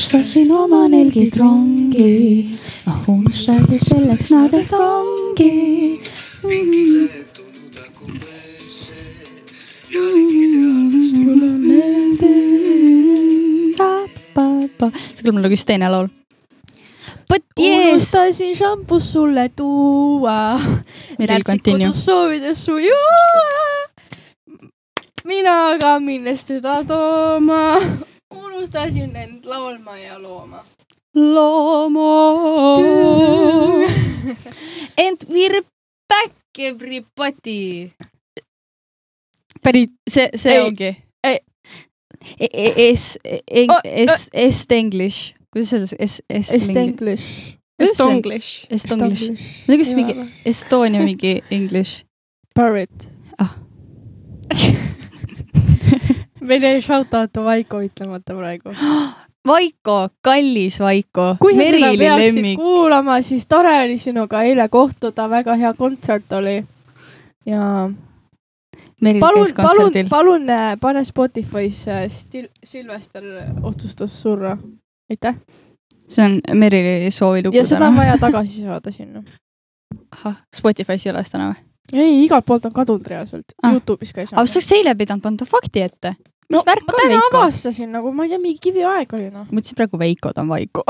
unustasin oma nelgid rongi, ah unustage selleks nad ehk ongi. see kõlab nagu üks teine laul. Unustasin šampus sulle tuua. Meril continue. soovides su juua. mina aga minnes teda tooma, unustasin end laulma ja looma. looma. And we're back everybody. pärit. see, see Ei, ongi. ei. Es, es, est english, kuidas öelda, es, es. Estenglish. Estonglish. Estonglish. no kas mingi Estonia mingi english Barrett Ah. meil jäi shout out Vaiko ütlemata praegu. Vaiko, kallis Vaiko, kui sa seda Merili peaksid lemmik. kuulama, siis tore oli sinuga eile kohtuda, väga hea kontsert oli. ja palun palun, palun äh, pane Spotify'sse Stil-, Silvester otsustas surra. aitäh. see on Merili soovilugu ja seda on täna. vaja tagasi saada sinna. ahah, Spotify's ei ole seda enam või? ei, igalt poolt on kadunud reaalselt Ah. Youtube'is ka ei aga saanud sa. oleks eile pidanud panema fakti ette. mis no värk ma on täna Veiko? avastasin nagu, ma ei tea, mingi kiviaeg oli noh. mõtlesin praegu Veiko, ta on Vaiko.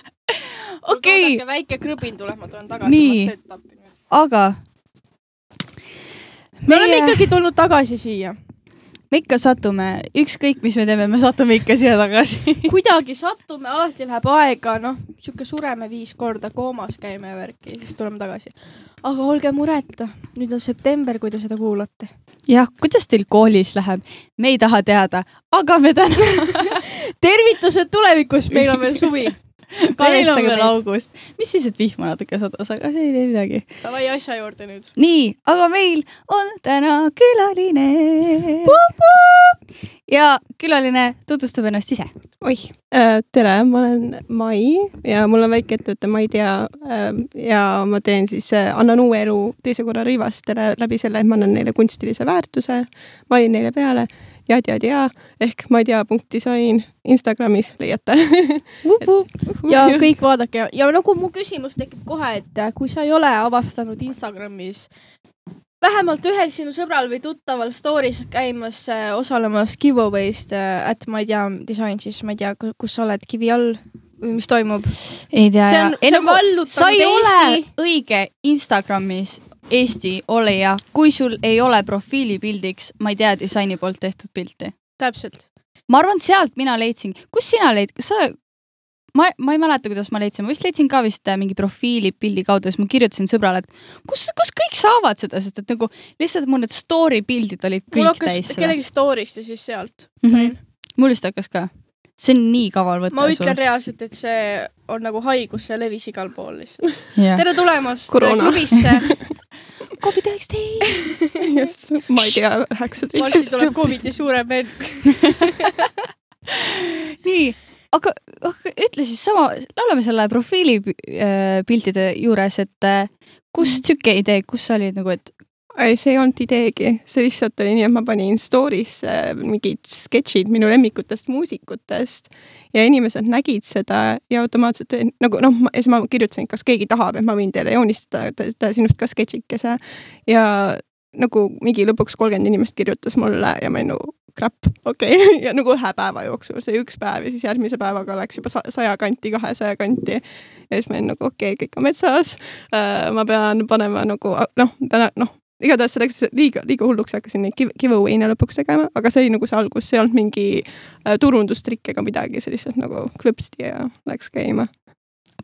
okei, väike krõbin tuleb, ma tulen tagasi Nii. aga me oleme ikkagi tulnud tagasi siia. Me ikka satume, ükskõik mis me teeme, me satume ikka siia tagasi. kuidagi satume, alati läheb aega, noh, sihuke sureme viis korda, koomas käime värki, siis tuleme tagasi. aga olge mureta, nüüd on september, kui te seda kuulate. jah, kuidas teil koolis läheb? me ei taha teada, aga me täna tervitused tulevikus, meil on veel suvi. Meil on veel august. mis siis, et vihma natuke sadas, aga see ei tee midagi. Davai asja juurde nüüd. nii, aga meil on täna külaline. ja külaline tutvustab ennast ise. oih, tere, ma olen Mai ja mul on väike ettevõte, ma ei tea. ja ma teen siis, annan uue elu teise korra rõivastele läbi selle, et ma annan neile kunstilise väärtuse, valin neile peale ja, ja, ja ehk ma ei tea, punkt disain Instagramis leiate. ja kõik vaadake ja, nagu mu küsimus tekib kohe, et äh, kui sa ei ole avastanud Instagramis vähemalt ühel sinu sõbral või tuttaval story's käimas äh, osalemas giveaway'st äh,, et ma ei tea, disain siis ma ei tea, kus sa oled kivi all või mis toimub. ei tea see on, see on vallutanud sa ei ole Eesti. õige Instagramis Eesti olija, kui sul ei ole profiilipildiks, ma ei tea, disaini poolt tehtud pilti. täpselt. ma arvan, sealt mina leidsin, kus sina leid-, kas sa, ma, ma ei mäleta, kuidas ma leidsin, ma vist leidsin ka vist äh, mingi profiilipildi kaudu, siis ma kirjutasin sõbrale, et kus, kus kõik saavad seda, sest et nagu lihtsalt mul need story pildid olid mul kõik hakkas täis seda. kellegi story'st ja siis sealt Mhm. sain. mul vist hakkas ka. See on nii kaval võtta. ma ütlen reaalselt, et see on nagu haigus, see levis igal pool lihtsalt. jah. tere tulemast Koroona. klubisse. Covid üheksateist. just, ma ei tea, üheksateist. varsti tuleb Covidi suurem vend. nii, aga, aga ütle siis sama, oleme selle profiilipiltide juures, et äh, kust sihuke idee, kus sa olid nagu, et ei, see ei olnud ideegi, see lihtsalt oli nii, et ma panin story'sse mingid sketšid minu lemmikutest muusikutest ja inimesed nägid seda ja automaatselt nagu noh, ja siis ma kirjutasin, kas keegi tahab, et ma võin teile joonistada ta, sinust ka sketšikese ja nagu mingi lõpuks kolmkümmend inimest kirjutas mulle ja ma olin nagu crap, okei okay. ja nagu ühe päeva jooksul, see üks päev ja siis järgmise päevaga läks juba sa- saja kanti, kahesaja kanti. ja siis ma olin nagu okei okay,, kõik on metsas äh,. ma pean panema nagu noh, täna noh, igatahes see läks liiga, liiga hulluks, hakkasin neid give- giveaway'na lõpuks tegema, aga see oli nagu see algus, see ei olnud mingi äh, turundustrikk ega midagi, see lihtsalt nagu klõpsti ja läks käima.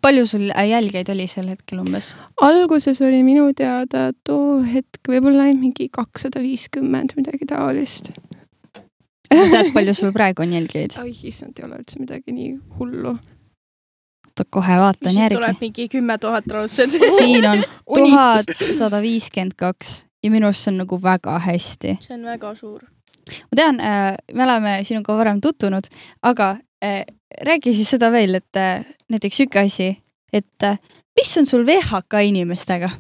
palju sul äh, jälgijaid oli sel hetkel umbes? alguses oli minu teada too hetk võib-olla mingi kakssada viiskümmend, midagi taolist. tead, palju sul praegu on jälgijaid? oi issand, ei ole üldse midagi nii hullu. oota, kohe vaatan järgi tuleb. mingi kümme tuhat raudselt. siin on tuhat sada viiskümmend kaks ja minu arust see on nagu väga hästi. see on väga suur. ma tean, me oleme sinuga varem tutvunud, aga äh, räägi siis seda veel, et äh, näiteks sihuke asi, et äh, mis on sul VHK inimestega,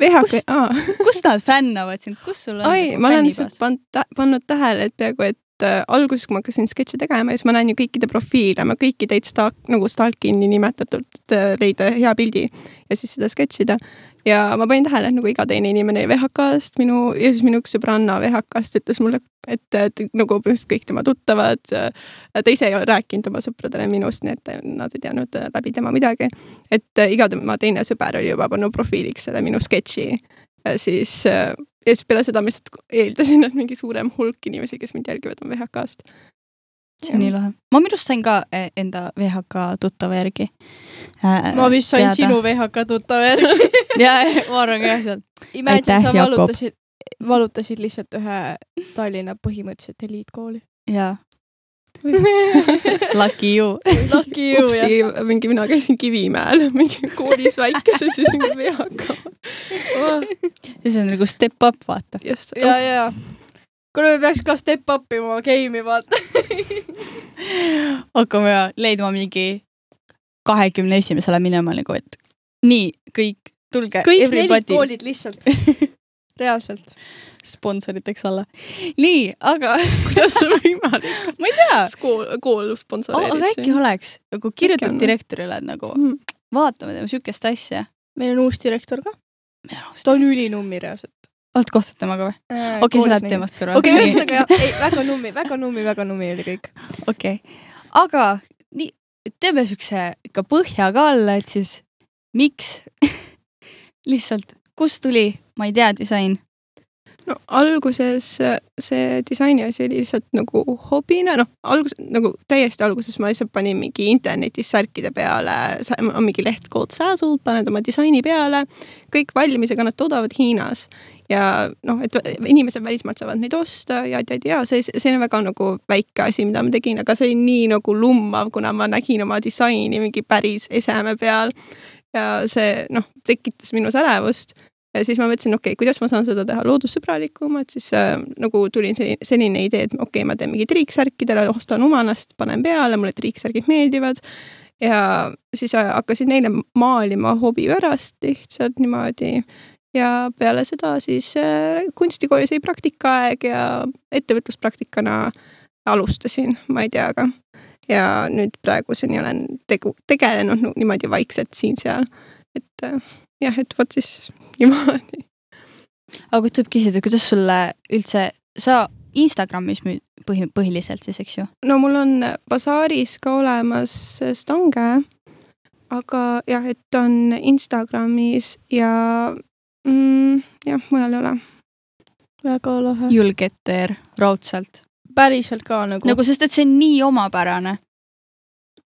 VHK aa kus nad fännavad sind, kus sul on ai, nagu ma olen lihtsalt pannud, pannud tähele, et peaaegu, et äh, alguses, kui ma hakkasin sketše tegema, siis ma näen ju kõikide profiile, ma kõiki teid stalk, nagu stalkin niinimetatult, et äh, leida hea pildi ja siis seda sketšida. ja ma panin tähele, et nagu iga teine inimene VHK-st minu ja siis minu üks sõbranna VHK-st ütles mulle, et, et nagu põhimõtteliselt kõik tema tuttavad, ta ise ei ole rääkinud oma sõpradele minust, nii et nad ei teadnud äh, läbi tema midagi. et äh, iga tema teine sõber oli juba pannud profiiliks selle minu sketši siis äh, ja siis peale seda ma lihtsalt eeldasin, et mingi suurem hulk inimesi, kes mind jälgivad, on VHK-st. see on nii lahe. ma minu arust sain ka eh, enda VHK tuttava järgi. ma vist sain teada. sinu VHK tuttava järgi. ja, ma arvan ka jah, sealt. Imagine, sa valutasid, valutasid lihtsalt ühe Tallinna põhimõtteliselt eliitkooli. jaa, lucky you. Lucky you jah. mingi mina käisin Kivimäel mingi koolis väikeses ja siis mingi VHK oh,. see on nagu step up, vaata. just, ja, ja. kuule, me peaks ka step up ima game'i vaata. hakkame leidma mingi kahekümne esimesele minema nagu, et nii, kõik, tulge, kõik neli everybody koolid lihtsalt. reaalselt. Sponsoriteks alla. nii, aga kuidas see võimalik ma ei tea, kool, kool sponsoreerib aga äkki oleks nagu kirjutad on. direktorile, et nagu Mm. vaatame teeme siukest asja. meil on uus direktor ka. ta on ülinummi reaalselt. oled kohtunud temaga või? okei, see läheb. teemast kõrvale. okei, ühesõnaga jah, ei väga nummi, väga nummi, väga nummi oli kõik. okei, aga nii, teeme siukse ikka põhja ka alla, et siis miks lihtsalt, kust tuli, ma ei tea, disain. No alguses äh, see disaini asi oli lihtsalt nagu hobina, noh, alguses nagu täiesti alguses ma lihtsalt panin mingi internetis särkide peale, on mingi leht called Sazzle, paned oma disaini peale, kõik valmisega nad toodavad Hiinas. Ja noh, et inimesed välismaalt saavad neid osta ja, ja, ja see, see on väga nagu väike asi, mida ma tegin, aga see oli nii nagu lummav, kuna ma nägin oma disaini mingi päris eseme peal. Ja see noh, tekitas minus ärevust ja siis ma mõtlesin, okei okay,, kuidas ma saan seda teha loodussõbralikumalt, siis äh, nagu tuli see selline idee, et okei okay,, ma teen mingi triiksärkidele, ostan Umanast, panen peale, mulle triiksärgid meeldivad. ja siis äh, hakkasin neile maalima hobi pärast lihtsalt niimoodi. ja peale seda siis äh, kunstikoolis oli praktikaaeg ja ettevõtluspraktikana alustasin, ma ei tea ka. ja nüüd praeguseni olen tegu, tegelenud nu- niimoodi vaikselt siin-seal, et äh, jah, et vot siis niimoodi. aga kui tuleb küsida, kuidas sulle üldse, sa Instagramis müüd põhi, põhiliselt siis, eks ju? no mul on Basaaris ka olemas stange, aga jah, et on Instagramis ja mm, jah, mujal ei ole. väga lahe. Julgeter, raudselt. päriselt ka nagu, nagu, sest et see on nii omapärane.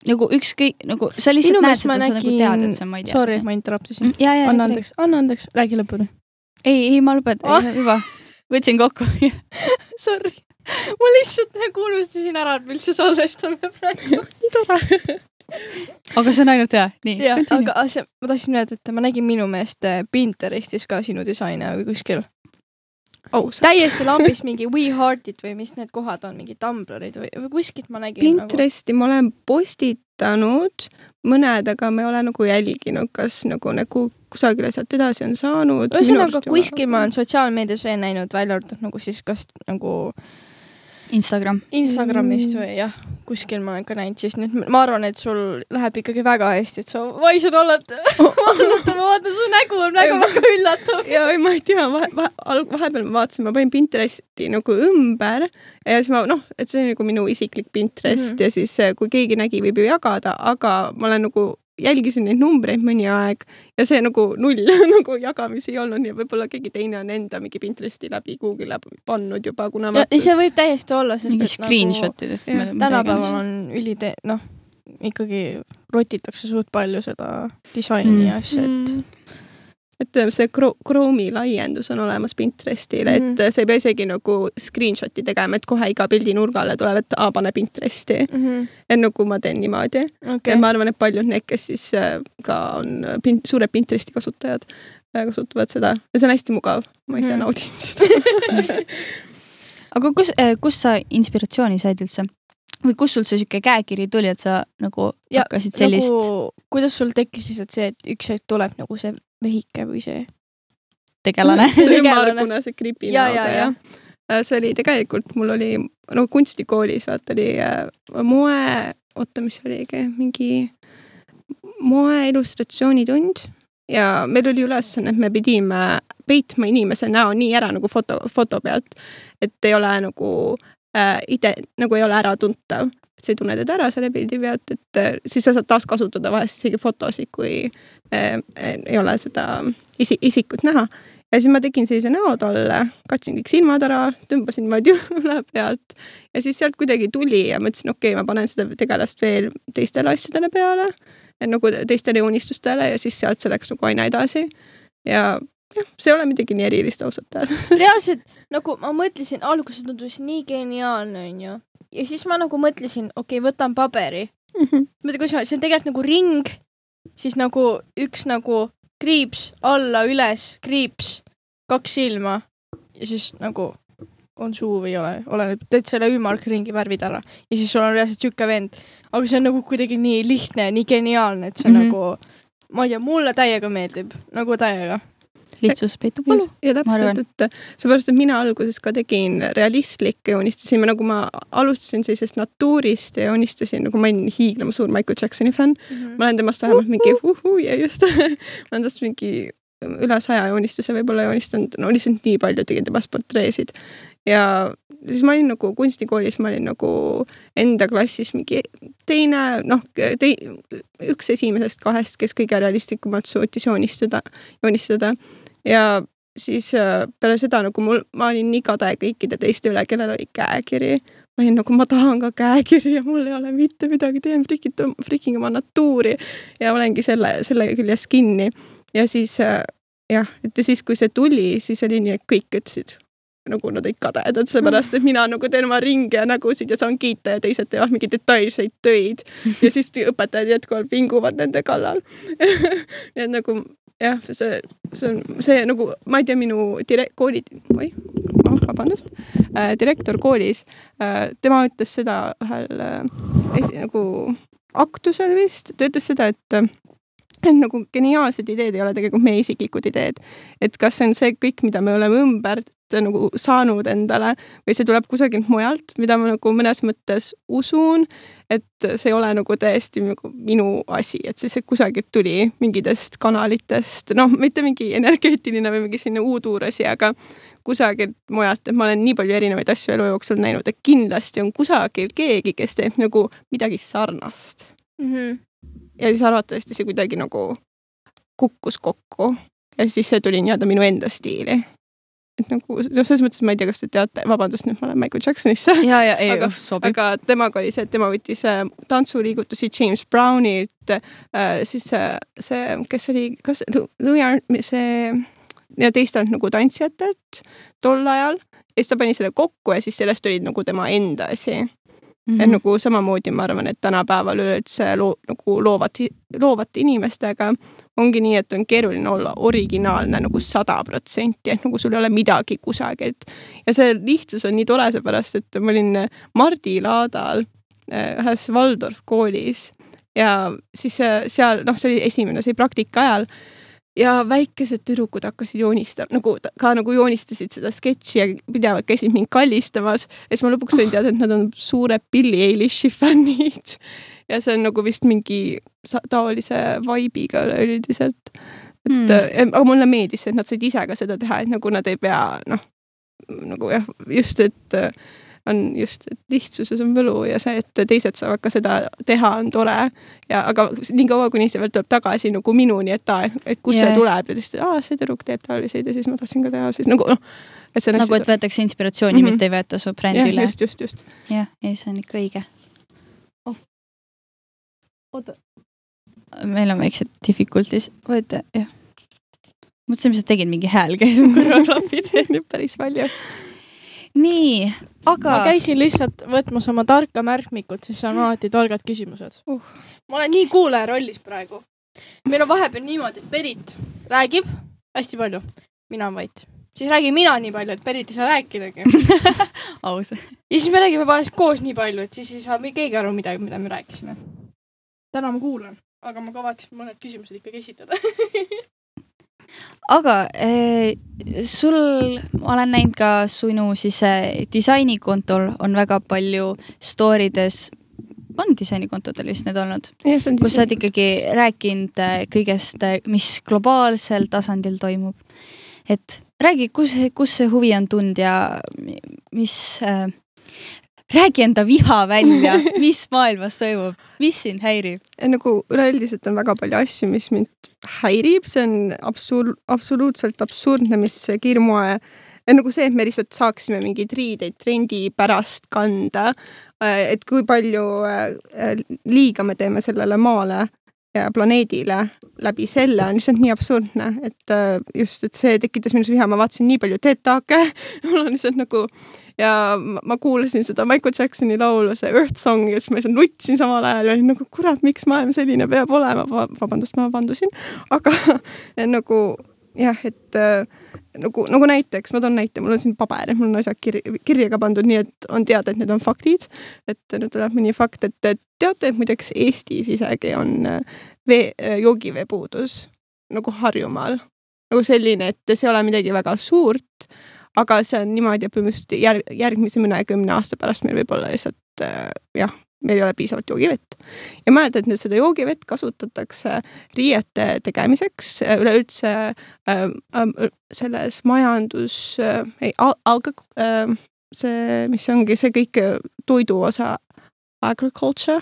Nagu ükskõik, nagu sa lihtsalt Minu näed seda, sa nagu nägin- tead, et see on, ma ei tea. sorry, ma interruptisin. ja, anna andeks, anna andeks, räägi lõpuni. ei, ei ma lõpetan oh., juba, võtsin kokku. Sorry, ma lihtsalt nagu unustasin ära, et me üldse salvestame praegu. nii tore. aga see on ainult hea, nii. jah, aga asja, ma tahtsin öelda, et ma nägin minu meelest äh, Pinterestis ka sinu disaine või kuskil. ausalt. täiesti lambist mingi We Heart'id või mis need kohad on, mingid Tumblerid või, või kuskilt ma nägin nagu. Pinteresti ma olen postitanud mõned, aga ma ei ole nagu jälginud, kas nagu nagu kusagile sealt edasi on saanud. ühesõnaga, kuskil ma olen sotsiaalmeedias veel näinud, välja arvatud nagu siis kas nagu Instagram. Instagramist või jah, kuskil ma olen ka näinud, siis nüüd ma arvan, et sul läheb ikkagi väga hästi, et sa vaisad oled. ma vaatan, su nägu on väga-väga üllatav. ja ei, ma ei tea, vahe, vahe, vahepeal ma vaatasin, ma panin Pinteresti nagu ümber ja siis ma noh, et see on nagu minu isiklik Pinterest mm. -hmm. ja siis eh, kui keegi nägi, võib ju jagada, aga ma olen nagu jälgisin neid numbreid mõni aeg ja see nagu null nagu jagamisi ei olnud ja võib-olla keegi teine on enda mingi Pinteresti läbi Google'i pannud juba, kuna ma see võib täiesti olla, sest mingi et nagu screenshot idest. jah, tänapäeval on ülitee, noh, ikkagi rotitakse suht palju seda disaini Mm. ja asja, et Mm. Et äh, see Chrome'i laiendus on olemas Pinterestile mm, Mhm. -hmm. et sa ei pea isegi nagu screenshot'i tegema, et kohe iga pildi nurgale tuleb, et aa, pane Pinteresti. mm -hmm. et nagu ma teen niimoodi okay. ma arvan, et paljud need, kes siis äh, ka on äh, pin-, suured Pinteresti kasutajad, kasutavad seda ja see on hästi mugav, ma ise Mhm. mm. naudin seda. aga kus, kus sa inspiratsiooni said üldse? või kust sul see sihuke käekiri tuli, et sa nagu Ja hakkasid sellist nagu, kuidas sul tekkis lihtsalt see, et üks hetk tuleb nagu see vehike või see? tegelane? see tegelane. ümmargune, see kripi Ja, näoga ja, ja, ja. see oli tegelikult, mul oli no kunstikoolis vaata oli äh, moe, oota, mis see oligi, mingi moe illustratsioonitund ja meil oli ülesanne, et me pidime peitma inimese näo nii ära nagu foto, foto pealt, et ei ole nagu äh, ide, nagu ei ole äratuntav, et sa ei tunne teda ära selle pildi pealt, et äh, siis sa saad taaskasutada vahest isegi fotosid, kui äh, ei ole seda isi, isikut näha. ja siis ma tegin sellise näo talle, katsin kõik silmad ära, tõmbasin niimoodi üle pealt ja siis sealt kuidagi tuli ja mõtlesin, okei okay,, ma panen seda tegelast veel teistele asjadele peale, nagu teistele joonistustele ja siis sealt see läks nagu aina edasi. ja jah, see ei ole midagi nii erilist ausalt öeldes. reaalselt nagu ma mõtlesin, alguses tundus nii geniaalne, onju. ja siis ma nagu mõtlesin, okei okay,, võtan paberi mm. -hmm. mõtle, kuidas see on tegelikult nagu ring, siis nagu üks nagu kriips alla, üles, kriips, kaks silma ja siis nagu on suu või ei ole, oleneb, teed selle ümmargringi värvid ära ja siis sul on reaalselt sihuke vend. aga see on nagu kuidagi nii lihtne, nii geniaalne, et see mm -hmm. nagu, ma ei tea, mulle täiega meeldib, nagu täiega lihtsus peitub valu. ja täpselt, et seepärast, et mina alguses ka tegin realistlikke joonistusi, nagu ma alustasin sellisest natuurist ja joonistasin, nagu ma olin hiiglama suur Michael Jacksoni fänn mm. -hmm. ma olen temast vähemalt mingi uhuu ja just ma olen temast mingi üle saja joonistuse võib-olla joonistanud, no lihtsalt nii palju tegin temast portreesid. ja siis ma olin nagu kunstikoolis, ma olin nagu enda klassis mingi teine, noh, tei-, üks esimesest kahest, kes kõige realistlikumalt suutis joonistada, joonistada ja siis äh, peale seda nagu mul, ma olin nii kade kõikide teiste üle, kellel oli käekiri. ma olin nagu, ma tahan ka käekiri ja mul ei ole mitte midagi, teen frikid, friking oma natuuri ja olengi selle, selle küljes kinni. ja siis äh, jah, et ja siis, kui see tuli, siis oli nii, et kõik ütlesid nagu nad olid kadedad, seepärast et mina nagu teen oma ringi ja nägusid ja saan kiita ja teised teevad mingeid detailseid töid. ja siis õpetajad jätkuvalt vinguvad nende kallal nii et nagu jah, see, see on see nagu, ma ei tea, minu dire-, kooli, oi, oh, vabandust äh,, direktor koolis äh,, tema ütles seda ühel äh, nagu aktusel vist, ta ütles seda, et et nagu geniaalsed ideed ei ole tegelikult meie isiklikud ideed. et kas see on see kõik, mida me oleme ümber nagu saanud endale või see tuleb kusagilt mujalt, mida ma nagu mõnes mõttes usun, et see ei ole nagu täiesti nagu minu asi, et siis see kusagilt tuli mingitest kanalitest, noh, mitte mingi energeetiline või mingi selline uuduur asi, aga kusagilt mujalt, et ma olen nii palju erinevaid asju elu jooksul näinud, et kindlasti on kusagil keegi, kes teeb nagu midagi sarnast mm. -hmm ja siis arvatavasti see kuidagi nagu kukkus kokku ja siis see tuli nii-öelda minu enda stiili. Et nagu noh, selles mõttes ma ei tea, kas te teate, vabandust, nüüd ma lähen Michael Jacksonisse. aga, aga temaga oli see, et tema võttis äh, tantsuliigutusi James Brownilt äh,, siis see, see, kes oli, kas Louis see ja teistelt nagu tantsijatelt tol ajal. Ja siis ta pani selle kokku ja siis sellest oli nagu tema enda asi Mm -hmm. et nagu samamoodi ma arvan, et tänapäeval üleüldse loo, nagu loovate, loovate inimestega ongi nii, et on keeruline olla originaalne nagu sada protsenti, et nagu sul ei ole midagi kusagilt. ja see lihtsus on nii tore, seepärast et ma olin Mardi laadal äh, ühes Waldorf koolis ja siis äh, seal, noh, see oli esimene, see oli praktika ajal ja väikesed tüdrukud hakkasid joonistama, nagu ka nagu joonistasid seda sketši ja pidevalt käisid mind kallistamas. ja siis ma lõpuks sain teada, et nad on suured Billie Eilish'i fännid. ja see on nagu vist mingi taolise vibe'iga üleüldiselt. et hmm. aga mulle meeldis see, et nad said ise ka seda teha, et nagu nad ei pea noh, nagu jah, just, et on just, et lihtsuses on võlu ja see, et teised saavad ka seda teha, on tore. ja aga niikaua, kuni see veel tuleb tagasi nagu minuni, et aa, et kust yeah. see tuleb ja siis, aa, see tüdruk teeb taoliseid ja siis ma tahtsin ka teha, siis nagu noh. et see nagu, et võetakse inspiratsiooni mm, -hmm. mitte ei võeta su brändi üle. just, just, just. jah, ja see on ikka õige oh.. oota. meil on väiksed difficulties, oota, jah mõtlesin, mis sa tegid, mingi hääl käis mu kõrvaklapid päris palju nii, aga. ma käisin lihtsalt võtmas oma tarka märkmikut, siis on alati targad küsimused uh.. ma olen nii kuulaja rollis praegu. meil on vahepeal niimoodi, et Berit räägib hästi palju, mina olen vait. siis räägin mina nii palju, et Berit ei saa rääkidagi aus. ja siis me räägime vahest koos nii palju, et siis ei saa keegi aru midagi, mida me rääkisime. täna ma kuulan, aga ma kavatsen mõned küsimused ikkagi esitada aga eh, sul, ma olen näinud ka sinu siis eh, disainikontol on väga palju story des, on disainikontodel vist need olnud, kus sa oled ikkagi rääkinud eh, kõigest, mis globaalsel tasandil toimub. et räägi, kus, kus see huvi on tulnud ja mi- mis äh,, räägi enda viha välja, mis maailmas toimub, mis sind häirib? nagu üleüldiselt on väga palju asju, mis mind häirib, see on absurd, absoluutselt absurdne, mis kiirmoe nagu see, et me lihtsalt saaksime mingeid riideid trendi pärast kanda. et kui palju äh, liiga me teeme sellele maale ja planeedile läbi selle on lihtsalt nii absurdne, et äh, just, et see tekitas minus viha, ma vaatasin nii palju TED Talk'e, mul on lihtsalt nagu ja ma kuulasin seda Michael Jacksoni laulu, see Earth Song ja siis ma lihtsalt nutsin samal ajal ja olin nagu kurat, miks maailm selline peab olema, vabandust, ma vandusin, aga nagu jah, et äh, nagu, nagu näiteks ma toon näite, mul on siin paber, mul on asjad kirja, kirja ka pandud, nii et on teada, et need on faktid. et nüüd tuleb mõni fakt, et teate, et muideks Eestis isegi on äh, vee, joogivee puudus nagu Harjumaal nagu selline, et see ei ole midagi väga suurt, aga see on niimoodi, et põhimõtteliselt järg, järgmise mõnekümne aasta pärast meil võib olla lihtsalt äh, jah, meil ei ole piisavalt joogivett. ja mõelda, et nüüd seda joogivett kasutatakse riiete tegemiseks, üleüldse äh, äh, selles majandus äh,, ei al,, alg- äh,, see, mis ongi see kõik äh, toidu osa, agriculture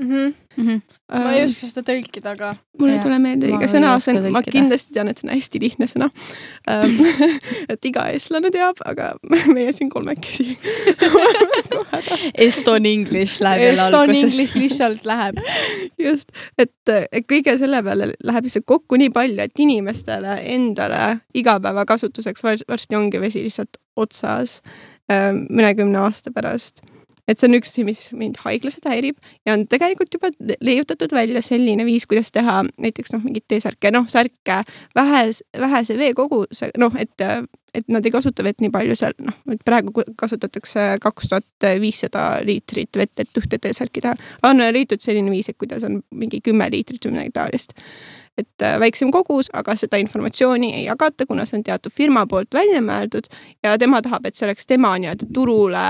mm. -hmm. Mhm. ma ei oska seda tõlkida, aga mul ei tule meelde õige sõna, see on, ma kindlasti tean, et see on hästi lihtne sõna. et iga eestlane teab, aga meie siin kolmekesi. Eston English läheb jälle Eston alguses English. lihtsalt läheb. just, et, et kõige selle peale läheb lihtsalt kokku nii palju, et inimestele endale igapäevakasutuseks var- varsti ongi vesi lihtsalt otsas äh, mõnekümne aasta pärast. Et see on üks asi, mis mind haiglaselt häirib ja on tegelikult juba leiutatud välja selline viis, kuidas teha näiteks noh, mingeid T-särke, noh särke vähes, vähese veekoguse, noh et, et nad ei kasuta vett nii palju seal, noh, et praegu kasutatakse kaks tuhat viissada liitrit vett, et ühte T-särki teha. on leitud selline viis, et kuidas on mingi kümme liitrit taolist. Et äh, väiksem kogus, aga seda informatsiooni ei jagata, kuna see on teatud firma poolt välja mõeldud ja tema tahab, et see oleks tema nii-öelda turule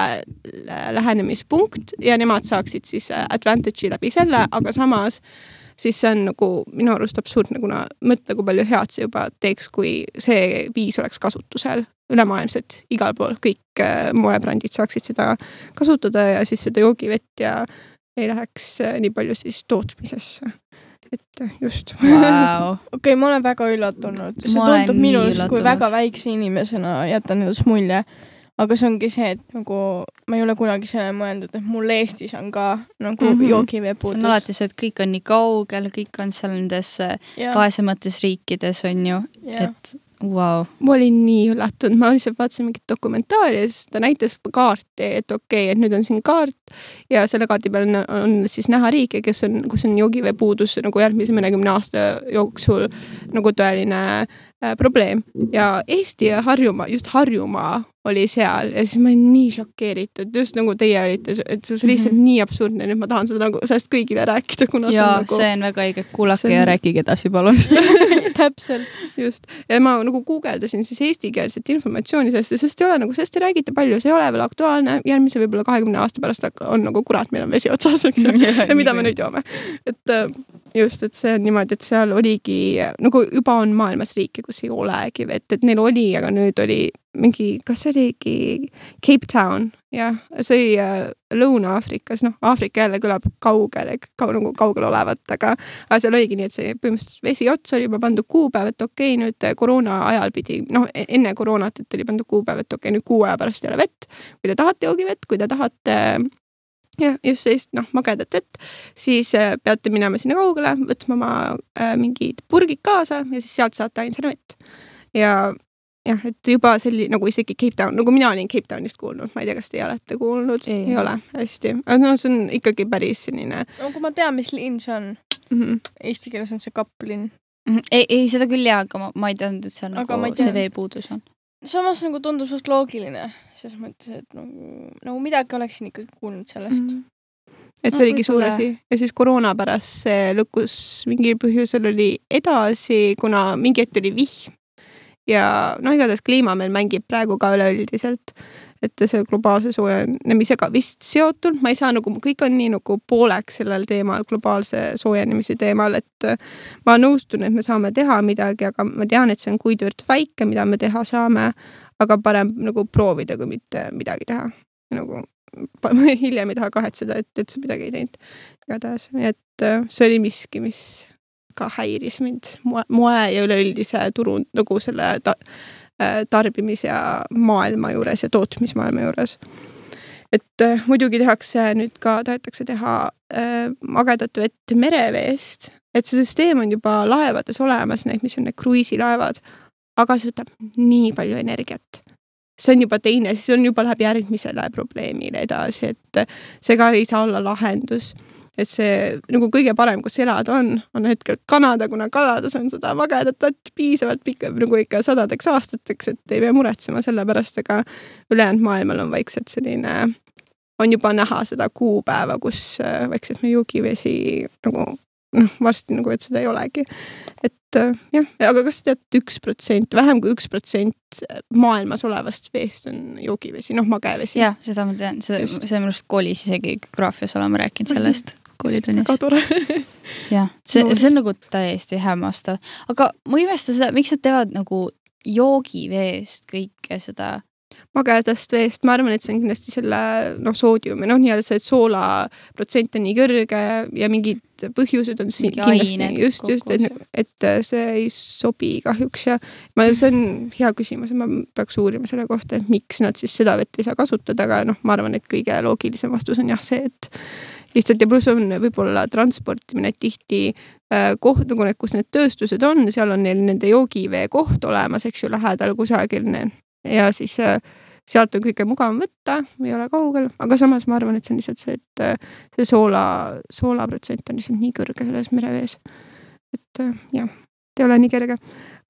lä- lähenemispunkt ja nemad saaksid siis äh, advantage'i läbi selle, aga samas siis see on nagu minu arust absurdne, kuna mõtle, kui palju head see juba teeks, kui see viis oleks kasutusel ülemaailmselt igal pool, kõik äh, moebrändid saaksid seda kasutada ja siis seda joogivett ja ei läheks äh, nii palju siis tootmisesse. Et just. Vau. okei okay,, ma olen väga üllatunud, see Ma tundub nii minust kui väga väikse inimesena jätan endast mulje. aga see ongi see, et nagu ma ei ole kunagi sellele mõelnud, et mul Eestis on ka nagu mm. -hmm. joogivee see on puudus. alati see, et kõik on nii kaugel, kõik on seal nendes äh, vaesemates riikides on ju, et vau. ma olin nii üllatunud, ma lihtsalt vaatasin mingit dokumentaali ja siis ta näitas kaarti, et okei okay,, et nüüd on siin kaart. Ja selle kaardi peal on, on siis näha riike, kes on, kus on joogivee puudus nagu järgmise mõnekümne aasta jooksul nagu tõeline äh, probleem. Ja Eesti ja Harjumaa, just Harjumaa oli seal ja siis ma olin nii šokeeritud, just nagu teie olite, et see oli lihtsalt mm -hmm. nii absurdne, nüüd ma tahan seda nagu sellest kõigile rääkida, kuna ja see on nagu see on väga õige, kuulake on- ja rääkige edasi, palun. täpselt. just, ja ma nagu guugeldasin siis eestikeelset informatsiooni sellest ja sellest ei ole nagu, sellest ei räägita palju, see ei ole veel aktuaalne, järgmise võib-olla kahekümne aasta pärast on nagu kurat, meil on vesi otsas, eks ju, ja mida me nüüd joome. et äh, just, et see on niimoodi, et seal oligi nagu juba on maailmas riike, kus ei olegi vett, et neil oli, aga nüüd oli mingi, kas see oligi Cape Town, jah, see oli äh, Lõuna-Aafrikas, noh, Aafrika jälle kõlab kaugel, kau, nagu kaugel olevat, aga aga seal oligi nii, et see põhimõtteliselt vesi otsa oli juba pandud kuupäev, et okei okay,, nüüd eh, koroona ajal pidi, noh, enne koroonat, et oli pandud kuupäev, et okei okay,, nüüd kuu aja pärast ei ole vett. kui te tahate joogivett, kui te tahate jah, just sellist noh, magedat vett, siis eh, peate minema sinna kaugele, võtma oma äh, mingid purgid kaasa ja siis sealt saate ainsana vett. ja jah, et juba selline nagu isegi Cape Town, nagu mina olin Cape Townist kuulnud, ma ei tea, kas teie olete kuulnud, Ei. ei ole, hästi, aga no see on ikkagi päris selline no kui ma tean, mis linn see on, mm. -hmm. eesti keeles on see kapplinn. ei, ei seda küll jaa, aga ma, ma ei teadnud, et seal Aga nagu see veepuudus on. samas nagu tundub suht loogiline, selles mõttes, et nagu, nagu midagi oleksin ikkagi kuulnud sellest mm. et No see oligi suur asi ja siis koroona pärast see lükkus mingil põhjusel oli edasi, kuna mingi hetk oli vihm ja noh, igatahes kliima meil mängib praegu ka üleüldiselt, et see globaalse soojenemisega vist seotult, ma ei saa nagu, kõik on nii nagu pooleks sellel teemal, globaalse soojenemise teemal, et ma nõustun, et me saame teha midagi, aga ma tean, et see on kuivõrd väike, mida me teha saame, aga parem nagu proovida, kui mitte midagi teha. nagu hiljem ei taha kahetseda, et üldse midagi ei teinud. igatahes, et see oli miski, mis ka häiris mind moe, moe ja üleüldise turu nagu selle ta, äh, tarbimis- ja maailma juures ja tootmismaailma juures. et äh, muidugi tehakse nüüd ka, tahetakse teha äh, magedat vett mereveest, et see süsteem on juba laevades olemas, need, mis on need kruiisilaevad, aga see võtab nii palju energiat see on juba teine, siis on juba läheb järgmisele probleemile edasi, et see ka ei saa olla lahendus. Et see nagu kõige parem, kus elada on, on hetkel Kanada, kuna Kanadas on seda magedat vett piisavalt pikka, nagu ikka sadadeks aastateks, et ei pea muretsema selle pärast, aga ülejäänud maailmal on vaikselt selline, on juba näha seda kuupäeva, kus vaikselt meie joogivesi nagu noh, varsti nagu, et seda ei olegi. et äh, jah, aga kas te teate, üks protsent, vähem kui üks protsent maailmas olevast veest on joogivesi, noh, magevesi? jah, seda ma tean, seda, seda minu arust koolis isegi geograafias oleme rääkinud sellest koolitunnis. väga tore jah, see, see on nagu täiesti hämmastav, aga ma ei imesta seda, miks nad teevad nagu joogiveest kõike seda? Magedast veest, ma arvan, et see on kindlasti selle noh, soodiumi, noh, nii-öelda see soola protsent on nii kõrge ja mingid põhjused on siin kindlasti just, just, et, et see ei sobi kahjuks ja ma, see on hea küsimus ja ma peaks uurima selle kohta, et miks nad siis seda vett ei saa kasutada, aga noh, ma arvan, et kõige loogilisem vastus on jah see, et lihtsalt ja pluss on võib-olla transportimine tihti äh, koht nagu need, kus need tööstused on, seal on neil nende joogivee koht olemas, eks ju, lähedal kusagil ja siis äh, sealt on kõige mugavam võtta, ei ole kaugel, aga samas ma arvan, et see on lihtsalt see, et äh, see soola, soolaprotsent on lihtsalt nii kõrge selles merevees. et äh, jah, ei ole nii kerge.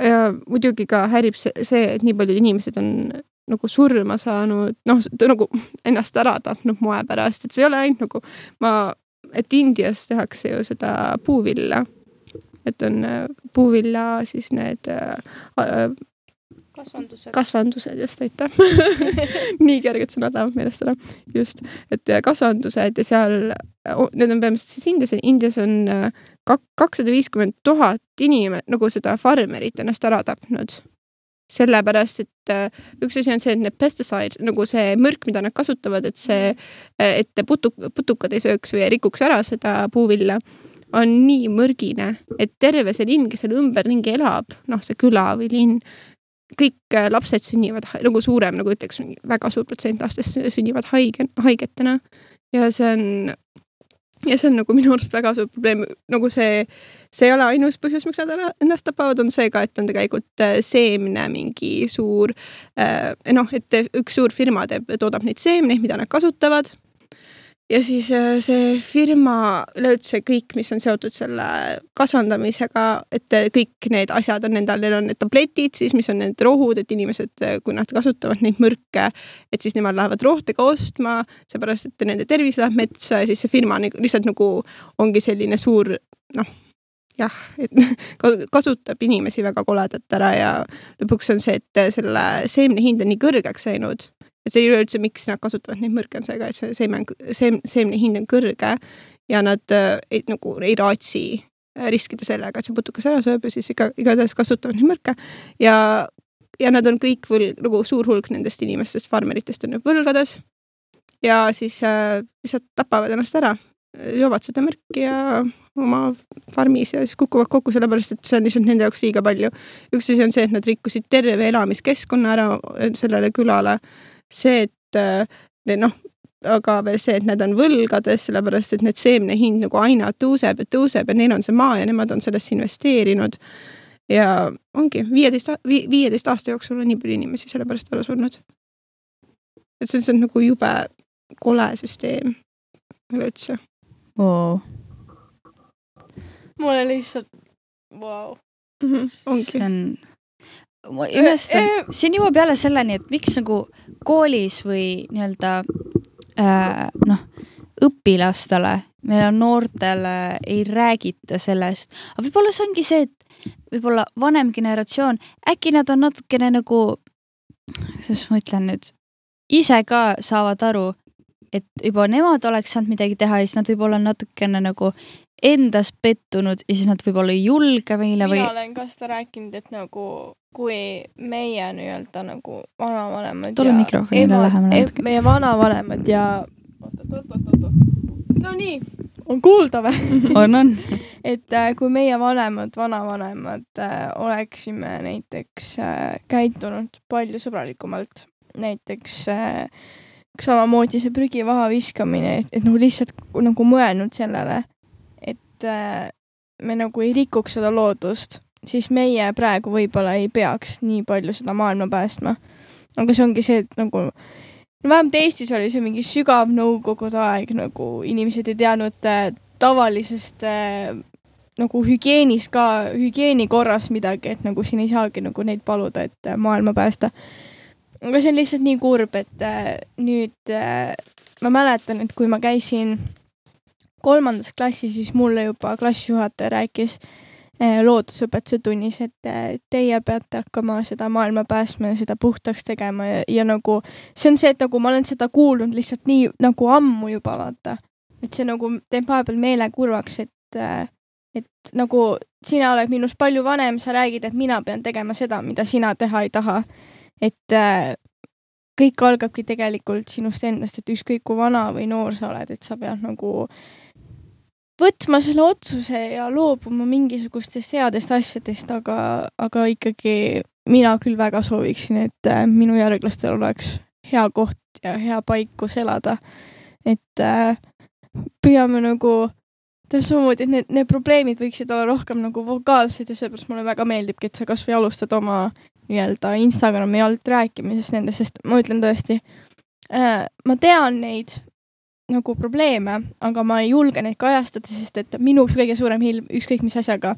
ja muidugi ka häirib see, see, et nii paljud inimesed on nagu surma saanud, noh, nagu ennast ära tapnud moe pärast, et see ei ole ainult nagu ma, et Indias tehakse ju seda puuvilla, et on äh, puuvilja siis need äh, kasvandused. kasvandused, just, aitäh nii kerged sõnad lähevad meelest ära. just, et kasvandused ja seal, need on põhimõtteliselt siis Indias, Indias on äh, kakssada viiskümmend tuhat inimest, nagu seda farmerit ennast ära tapnud. Sellepärast, et äh, üks asi on see, et need pesticides, nagu see mürk, mida nad kasutavad, et see, äh, et putuk, putukad ei sööks või rikuks ära seda puuvilla on nii mürgine, et terve see linn, kes seal ümberringi elab, noh, see küla või linn, kõik äh, lapsed sünnivad nagu suurem, nagu ütleks, väga suur protsent lastest sünnivad haige, haigetena. ja see on, ja see on nagu minu arust väga suur probleem, nagu see, see ei ole ainus põhjus, miks nad ennast tapavad, on see ka, et on tegelikult äh, seemne mingi suur eh,, noh, et üks suur firma teeb, toodab neid seemneid, mida nad kasutavad ja siis äh, see firma, üleüldse kõik, mis on seotud selle kasvandamisega, et äh, kõik need asjad on nendel, neil on need tabletid siis, mis on need rohud, et inimesed, äh, kui nad kasutavad neid mürke, et siis nemad lähevad rohtega ostma, seepärast et nende tervis läheb metsa ja siis see firma nagu lihtsalt nagu ongi selline suur noh, jah, et kasutab inimesi väga koledalt ära ja lõpuks on see, et selle seemne hind on nii kõrgeks läinud et see üleüldse, miks nad kasutavad neid mürke, on see ka, et see seeme on, seem-, seemne hind on kõrge ja nad äh, ei, nagu ei raatsi äh, riskida sellega, et see putukas ära sööb ja siis iga, igatahes kasutavad neid mürke ja, ja nad on kõik võlg, nagu suur hulk nendest inimestest, farmeritest on võlgades ja siis äh, lihtsalt tapavad ennast ära, joovad seda mürki ja oma farmis ja siis kukuvad kokku, sellepärast et see on lihtsalt nende jaoks liiga palju. üks asi on see, et nad rikkusid terve elamiskeskkonna ära sellele külale see, et äh, noh, aga veel see, et nad on võlgades, sellepärast et need seemne hind nagu aina tõuseb ja tõuseb ja neil on see maa ja nemad on sellesse investeerinud. ja ongi viieteist, viieteist aasta jooksul on nii palju inimesi selle pärast ära surnud. et see on lihtsalt nagu jube kole süsteem üleüldse wow.. mulle lihtsalt, vau. Mhm, ongi. see on ma imestan, siin jõuab jälle selleni, et miks nagu koolis või nii-öelda äh, noh, õpilastele, meil on noortele, ei räägita sellest, aga võib-olla see ongi see, et võib-olla vanem generatsioon, äkki nad on natukene nagu, kuidas ma ütlen nüüd, ise ka saavad aru, et juba nemad oleks saanud midagi teha ja siis nad võib-olla on natukene nagu endas pettunud ja siis nad võib-olla ei julge meile või mina olen ka seda rääkinud, et nagu kui meie nii-öelda nagu vanavanemad Tule mikrofonile lähemale natuke. meie vanavanemad ja oot-oot-oot-oot-oot, no nii, on kuulda või? on, on. et äh, kui meie vanemad, vanavanemad äh, oleksime näiteks äh, käitunud palju sõbralikumalt, näiteks äh, samamoodi see prügivaha viskamine, et, et nagu lihtsalt nagu mõelnud sellele, et äh, me nagu ei rikuks seda loodust, siis meie praegu võib-olla ei peaks nii palju seda maailma päästma. aga see ongi see, et nagu no vähemalt Eestis oli see mingi sügav nõukogude aeg, nagu inimesed ei teadnud äh, tavalisest äh, nagu hügieenist ka, hügieeni korras midagi, et nagu siin ei saagi nagu neid paluda, et maailma päästa. aga see on lihtsalt nii kurb, et nüüd ma mäletan, et kui ma käisin kolmandas klassis, siis mulle juba klassijuhataja rääkis äh, loodusõpetuse tunnis, et äh, teie peate hakkama seda maailma päästma ja seda puhtaks tegema ja, ja nagu see on see, et nagu ma olen seda kuulnud lihtsalt nii nagu ammu juba vaata, et see nagu teeb vahepeal meele kurvaks, et äh, et nagu sina oled minust palju vanem, sa räägid, et mina pean tegema seda, mida sina teha ei taha. et äh, kõik algabki tegelikult sinust endast, et ükskõik kui vana või noor sa oled, et sa pead nagu võtma selle otsuse ja loobuma mingisugustest headest asjadest, aga, aga ikkagi mina küll väga sooviksin, et äh, minu järglastel oleks hea koht ja hea paik, kus elada. et äh, püüame nagu täpselt samamoodi, et need, need probleemid võiksid olla rohkem nagu vokaalsed ja seepärast mulle väga meeldibki, et sa kasvõi alustad oma nii-öelda Instagrami alt rääkimisest nendest, sest ma ütlen tõesti äh,, ma tean neid nagu probleeme, aga ma ei julge neid kajastada, sest et minu kõige suurem hilm ükskõik mis asjaga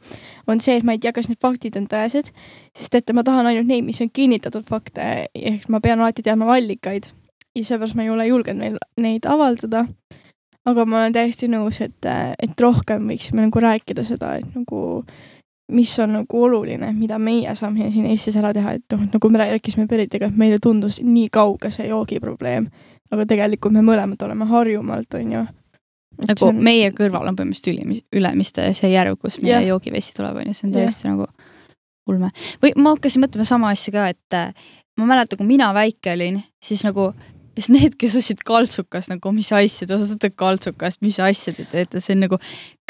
on see, et ma ei tea, kas need faktid on tõesed, sest et ma tahan ainult neid, mis on kinnitatud fakte, ehk ma pean alati teadma allikaid ja seepärast ma ei ole julgenud neil neid avaldada. aga ma olen täiesti nõus, et, et rohkem võiksime nagu rääkida seda, et nagu mis on nagu oluline, mida meie saame siin Eestis ära teha, et noh, nagu me rääkisime Beritega, et meile tundus nii kauge see joogiprobleem, aga tegelikult me mõlemad oleme Harjumaalt, onju. nagu on... meie kõrval on põhimõtteliselt Ülimis-, Ülemiste see järv, kus meie yeah. joogivesi tuleb, onju, see on Jah. täiesti nagu ulme. või ma hakkasin mõtlema sama asja ka, et äh, ma mäletan, kui mina väike olin, siis nagu siis need, kes ostsid kaltsukast nagu, mis asja, te ostate kaltsukast, mis asja te teete, see on nagu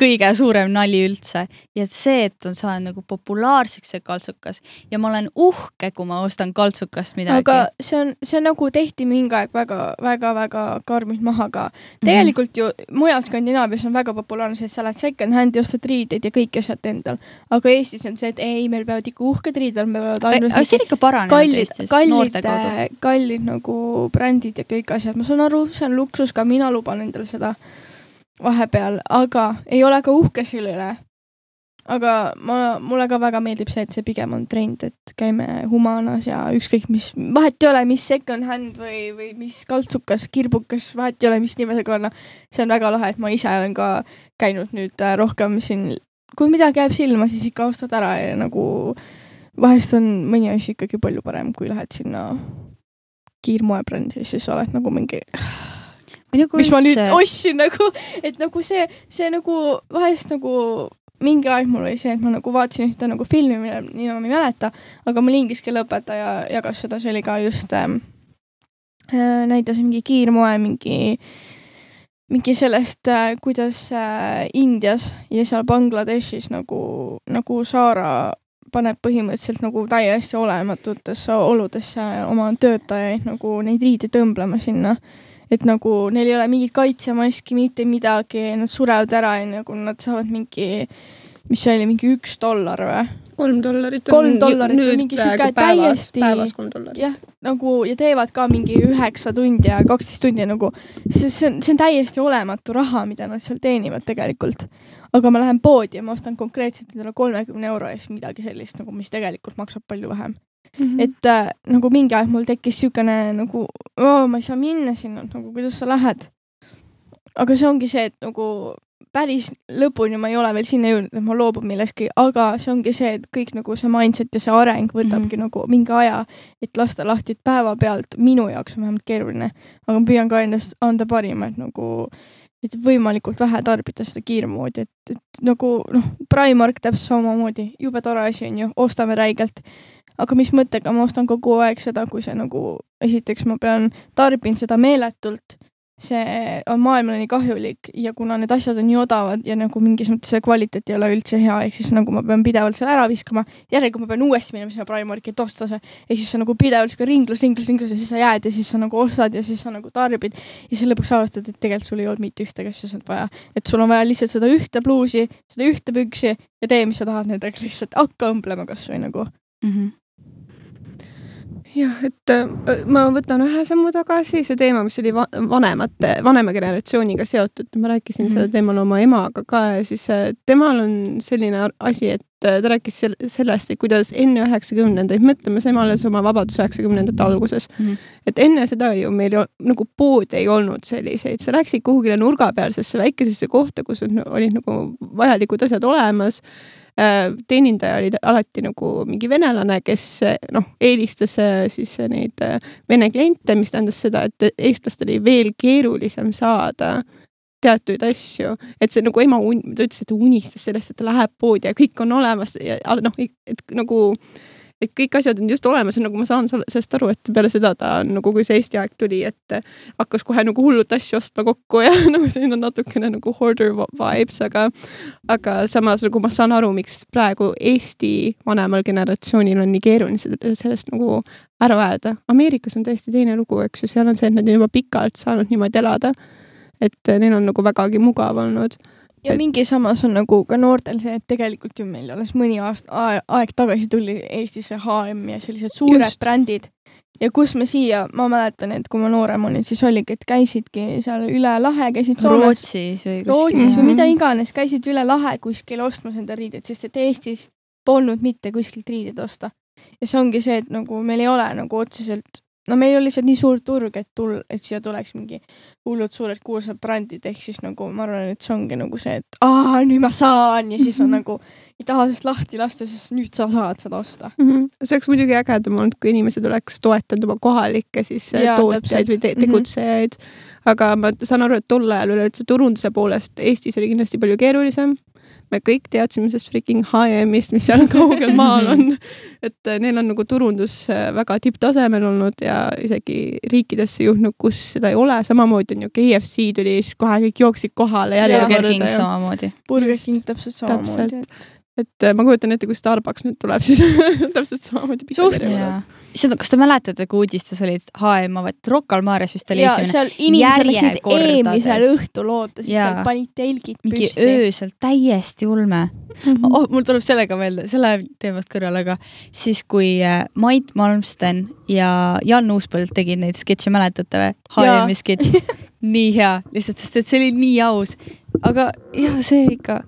kõige suurem nali üldse. ja et see, et on saanud nagu populaarseks see kaltsukas ja ma olen uhke, kui ma ostan kaltsukast midagi. aga see on, see on nagu tehti mingi aeg väga, väga, väga karmilt maha ka. tegelikult ju mujal Skandinaavias on väga populaarne see, et sa lähed second-hand'i, ostad riideid ja kõike sealt endal. aga Eestis on see, et ei, meil peavad ikka uhked riided olema, meil peavad ainult aga see on ikka paranenud kallid, Eestis noorte, kaudu. kallid nagu brändid ja kõik asjad, ma saan aru, see on luksus ka, mina luban endale seda vahepeal, aga ei ole ka uhke selle üle. aga ma, mulle ka väga meeldib see, et see pigem on trend, et käime Humanas ja ükskõik mis, vahet ei ole, mis second-hand või, või mis kaltsukas, kirbukas, vahet ei ole, mis nime sa kanna. see on väga lahe, et ma ise olen ka käinud nüüd äh, rohkem siin, kui midagi jääb silma, siis ikka ostad ära ja nagu vahest on mõni asi ikkagi palju parem, kui lähed sinna kiirmoebrändi ja siis oled nagu mingi, nagu mis ma nüüd ostsin nagu, et nagu see, see nagu vahest nagu mingi aeg mul oli see, et ma nagu vaatasin ühte nagu filmi, mille nime ma ei mäleta, aga mul inglise keele õpetaja jagas seda, see oli ka just ähm,, äh, näitas mingi kiirmoe mingi, mingi sellest äh,, kuidas äh, Indias ja seal Bangladeshis nagu, nagu Saara paneb põhimõtteliselt nagu täiesti olematutesse oludesse oma töötajaid nagu neid riideid õmblema sinna et nagu neil ei ole mingit kaitsemaski, mitte midagi, nad surevad ära ja nagu nad saavad mingi, mis see oli, mingi üks dollar või? kolm dollarit Kolm dollarit on nüüd mingi sihuke täiesti- päevas kolm dollarit. jah, nagu ja teevad ka mingi üheksa tundi ja kaksteist tundi nagu, see, see on, see on täiesti olematu raha, mida nad seal teenivad tegelikult. aga ma lähen poodi ja ma ostan konkreetselt endale kolmekümne euro eest midagi sellist nagu, mis tegelikult maksab palju vähem. Mhm. et äh, nagu mingi aeg mul tekkis siukene nagu, ma ei saa minna sinna, nagu kuidas sa lähed. aga see ongi see, et nagu päris lõpuni ma ei ole veel sinna jõudnud, et ma loobun millestki, aga see ongi see, et kõik nagu see mindset ja see areng võtabki mm -hmm. nagu mingi aja, et lasta lahti, et päevapealt minu jaoks on vähemalt keeruline, aga ma püüan ka endast anda parima, et nagu et võimalikult vähe tarbida seda kiirmoodi, et, et nagu noh, Primark täpselt samamoodi, jube tore asi on ju, ostame räigelt. Aga mis mõttega ma ostan kogu aeg seda, kui see nagu, esiteks ma pean, tarbin seda meeletult see on maailmale nii kahjulik ja kuna need asjad on nii odavad ja nagu mingis mõttes see kvaliteet ei ole üldse hea, ehk siis nagu ma pean pidevalt selle ära viskama, järelikult ma pean uuesti minema sinna Primarki, et osta see. ehk siis see nagu pidevalt sihuke ringlus, ringlus, ringlus ja siis sa jääd ja siis sa nagu ostad ja siis sa nagu tarbid. ja siis lõpuks avastad, et tegelikult sul ei olnud mitte ühtegi asja sealt vaja. et sul on vaja lihtsalt seda ühte pluusi, seda ühte püksi ja tee, mis sa tahad nendega, lihtsalt hakka õmblema kasvõi nagu mm. -hmm jah, et äh, ma võtan ühe sammu tagasi, see teema, mis oli va vanemate, vanema generatsiooniga seotud, ma rääkisin mm -hmm. sellel teemal oma emaga ka ja siis äh, temal on selline asi, et äh, ta rääkis sel sellest, et kuidas enne üheksakümnendaid, mõtleme, sai alles oma vabadus üheksakümnendate alguses mm. -hmm. et enne seda ju meil ju, nagu poode ei olnud selliseid, sa läksid kuhugile nurgapealsesse väikesesse kohta, kus on, olid nagu vajalikud asjad olemas teenindaja oli alati nagu mingi venelane, kes noh, eelistas äh, siis neid äh, vene kliente, mis tähendas seda, et eestlastel oli veel keerulisem saada teatuid asju, et see nagu ema, ta ütles, et ta unistas sellest, et ta läheb poodi ja kõik on olemas ja noh, et nagu et kõik asjad on just olemas ja nagu ma saan sellest aru, et peale seda ta on nagu, kui see Eesti aeg tuli, et hakkas kohe nagu hullult asju ostma kokku ja nagu siin on natukene nagu hoarder vibes, aga aga samas nagu ma saan aru, miks praegu Eesti vanemal generatsioonil on nii keeruline sellest nagu ära öelda. Ameerikas on täiesti teine lugu, eks ju, seal on see, et nad on juba pikalt saanud niimoodi elada. et neil on nagu vägagi mugav olnud ja et... mingi samas on nagu ka noortel see, et tegelikult ju meil alles mõni aasta, aeg tagasi tuli Eestisse HM ja sellised suured Just. brändid. ja kus me siia, ma mäletan, et kui ma noorem olin, siis oligi, et käisidki seal üle lahe, käisid Soomes. Rootsis või kuskil. Rootsis või mida iganes, käisid üle lahe kuskil ostmas enda riideid, sest et Eestis polnud mitte kuskilt riideid osta. ja see ongi see, et nagu meil ei ole nagu otseselt no meil oli lihtsalt nii suur turg, et tul-, et siia tuleks mingi hullud suured kuulsad brändid, ehk siis nagu ma arvan, et see ongi nagu see, et aa, nüüd ma saan ja siis on nagu ei taha sellest lahti lasta, sest nüüd sa saad seda osta mm. -hmm. see oleks muidugi ägedam olnud, kui inimesed oleks toetanud oma kohalikke siis äh, ja, tootjaid või te mhm. tegutsejaid mm. -hmm. aga ma saan aru, et tol ajal üleüldse turunduse poolest Eestis oli kindlasti palju keerulisem me kõik teadsime sellest freaking HM-ist, mis seal kaugel maal on. et äh, neil on nagu turundus äh, väga tipptasemel olnud ja isegi riikidesse juhtnud, kus seda ei ole, samamoodi on ju KFC tuli, siis kohe kõik jooksid kohale järjekorda. Burger King samamoodi. Burger King täpselt samamoodi, et et äh, ma kujutan ette, kui Starbucks nüüd tuleb, siis täpselt samamoodi. suht, seda, kas te mäletate, kui uudistes olid HM avati Rocca al Mares vist oli esimene. seal inimesed läksid eelmisel õhtul ootasid, seal panid telgid mingi püsti. öösel, täiesti ulme mm. -hmm. Oh, mul tuleb sellega meelde, selle teemast kõrvale, aga siis, kui äh, Mait Malmsten ja Jan Uuspõld tegid neid sketše, mäletate või? HM-i sketš nii hea, lihtsalt sest et see oli nii aus. aga jah, see ikka,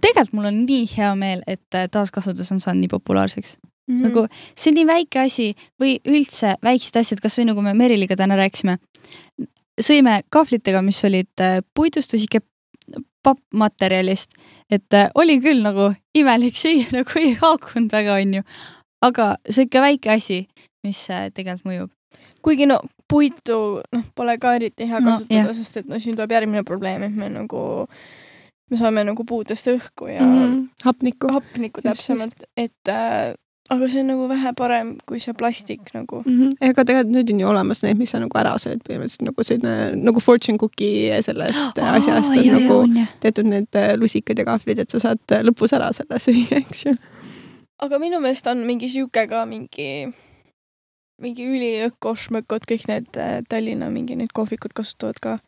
tegelikult mul on nii hea meel, et äh, taaskasutus on saanud nii populaarseks Mm -hmm. nagu see on nii väike asi või üldse väiksed asjad, kasvõi nagu me Meriliga täna rääkisime. sõime kahvlitega, mis olid äh, puidust või sihuke pappmaterjalist, et äh, oli küll nagu imelik süüa, nagu ei haakunud väga, onju. aga sihuke väike asi, mis äh, tegelikult mõjub. kuigi no puitu noh, pole ka eriti hea kasutada no,, sest et no siin tuleb järgmine probleem, et me nagu me saame nagu puudest õhku ja mm -hmm. hapnikku, hapnikku täpsemalt, et äh, aga see on nagu vähe parem kui see plastik nagu mm. -hmm. ega tegelikult nüüd on ju olemas need, mis sa nagu ära sööd põhimõtteliselt nagu selline nagu fortune cookie sellest oh, asjast on nagu jah, tehtud need äh, lusikad ja kahvlid, et sa saad äh, lõpus ära selle süüa, eks ju. aga minu meelest on mingi sihuke ka mingi, mingi üliökošmökod, kõik need äh, Tallinna mingi need kohvikud kasutavad ka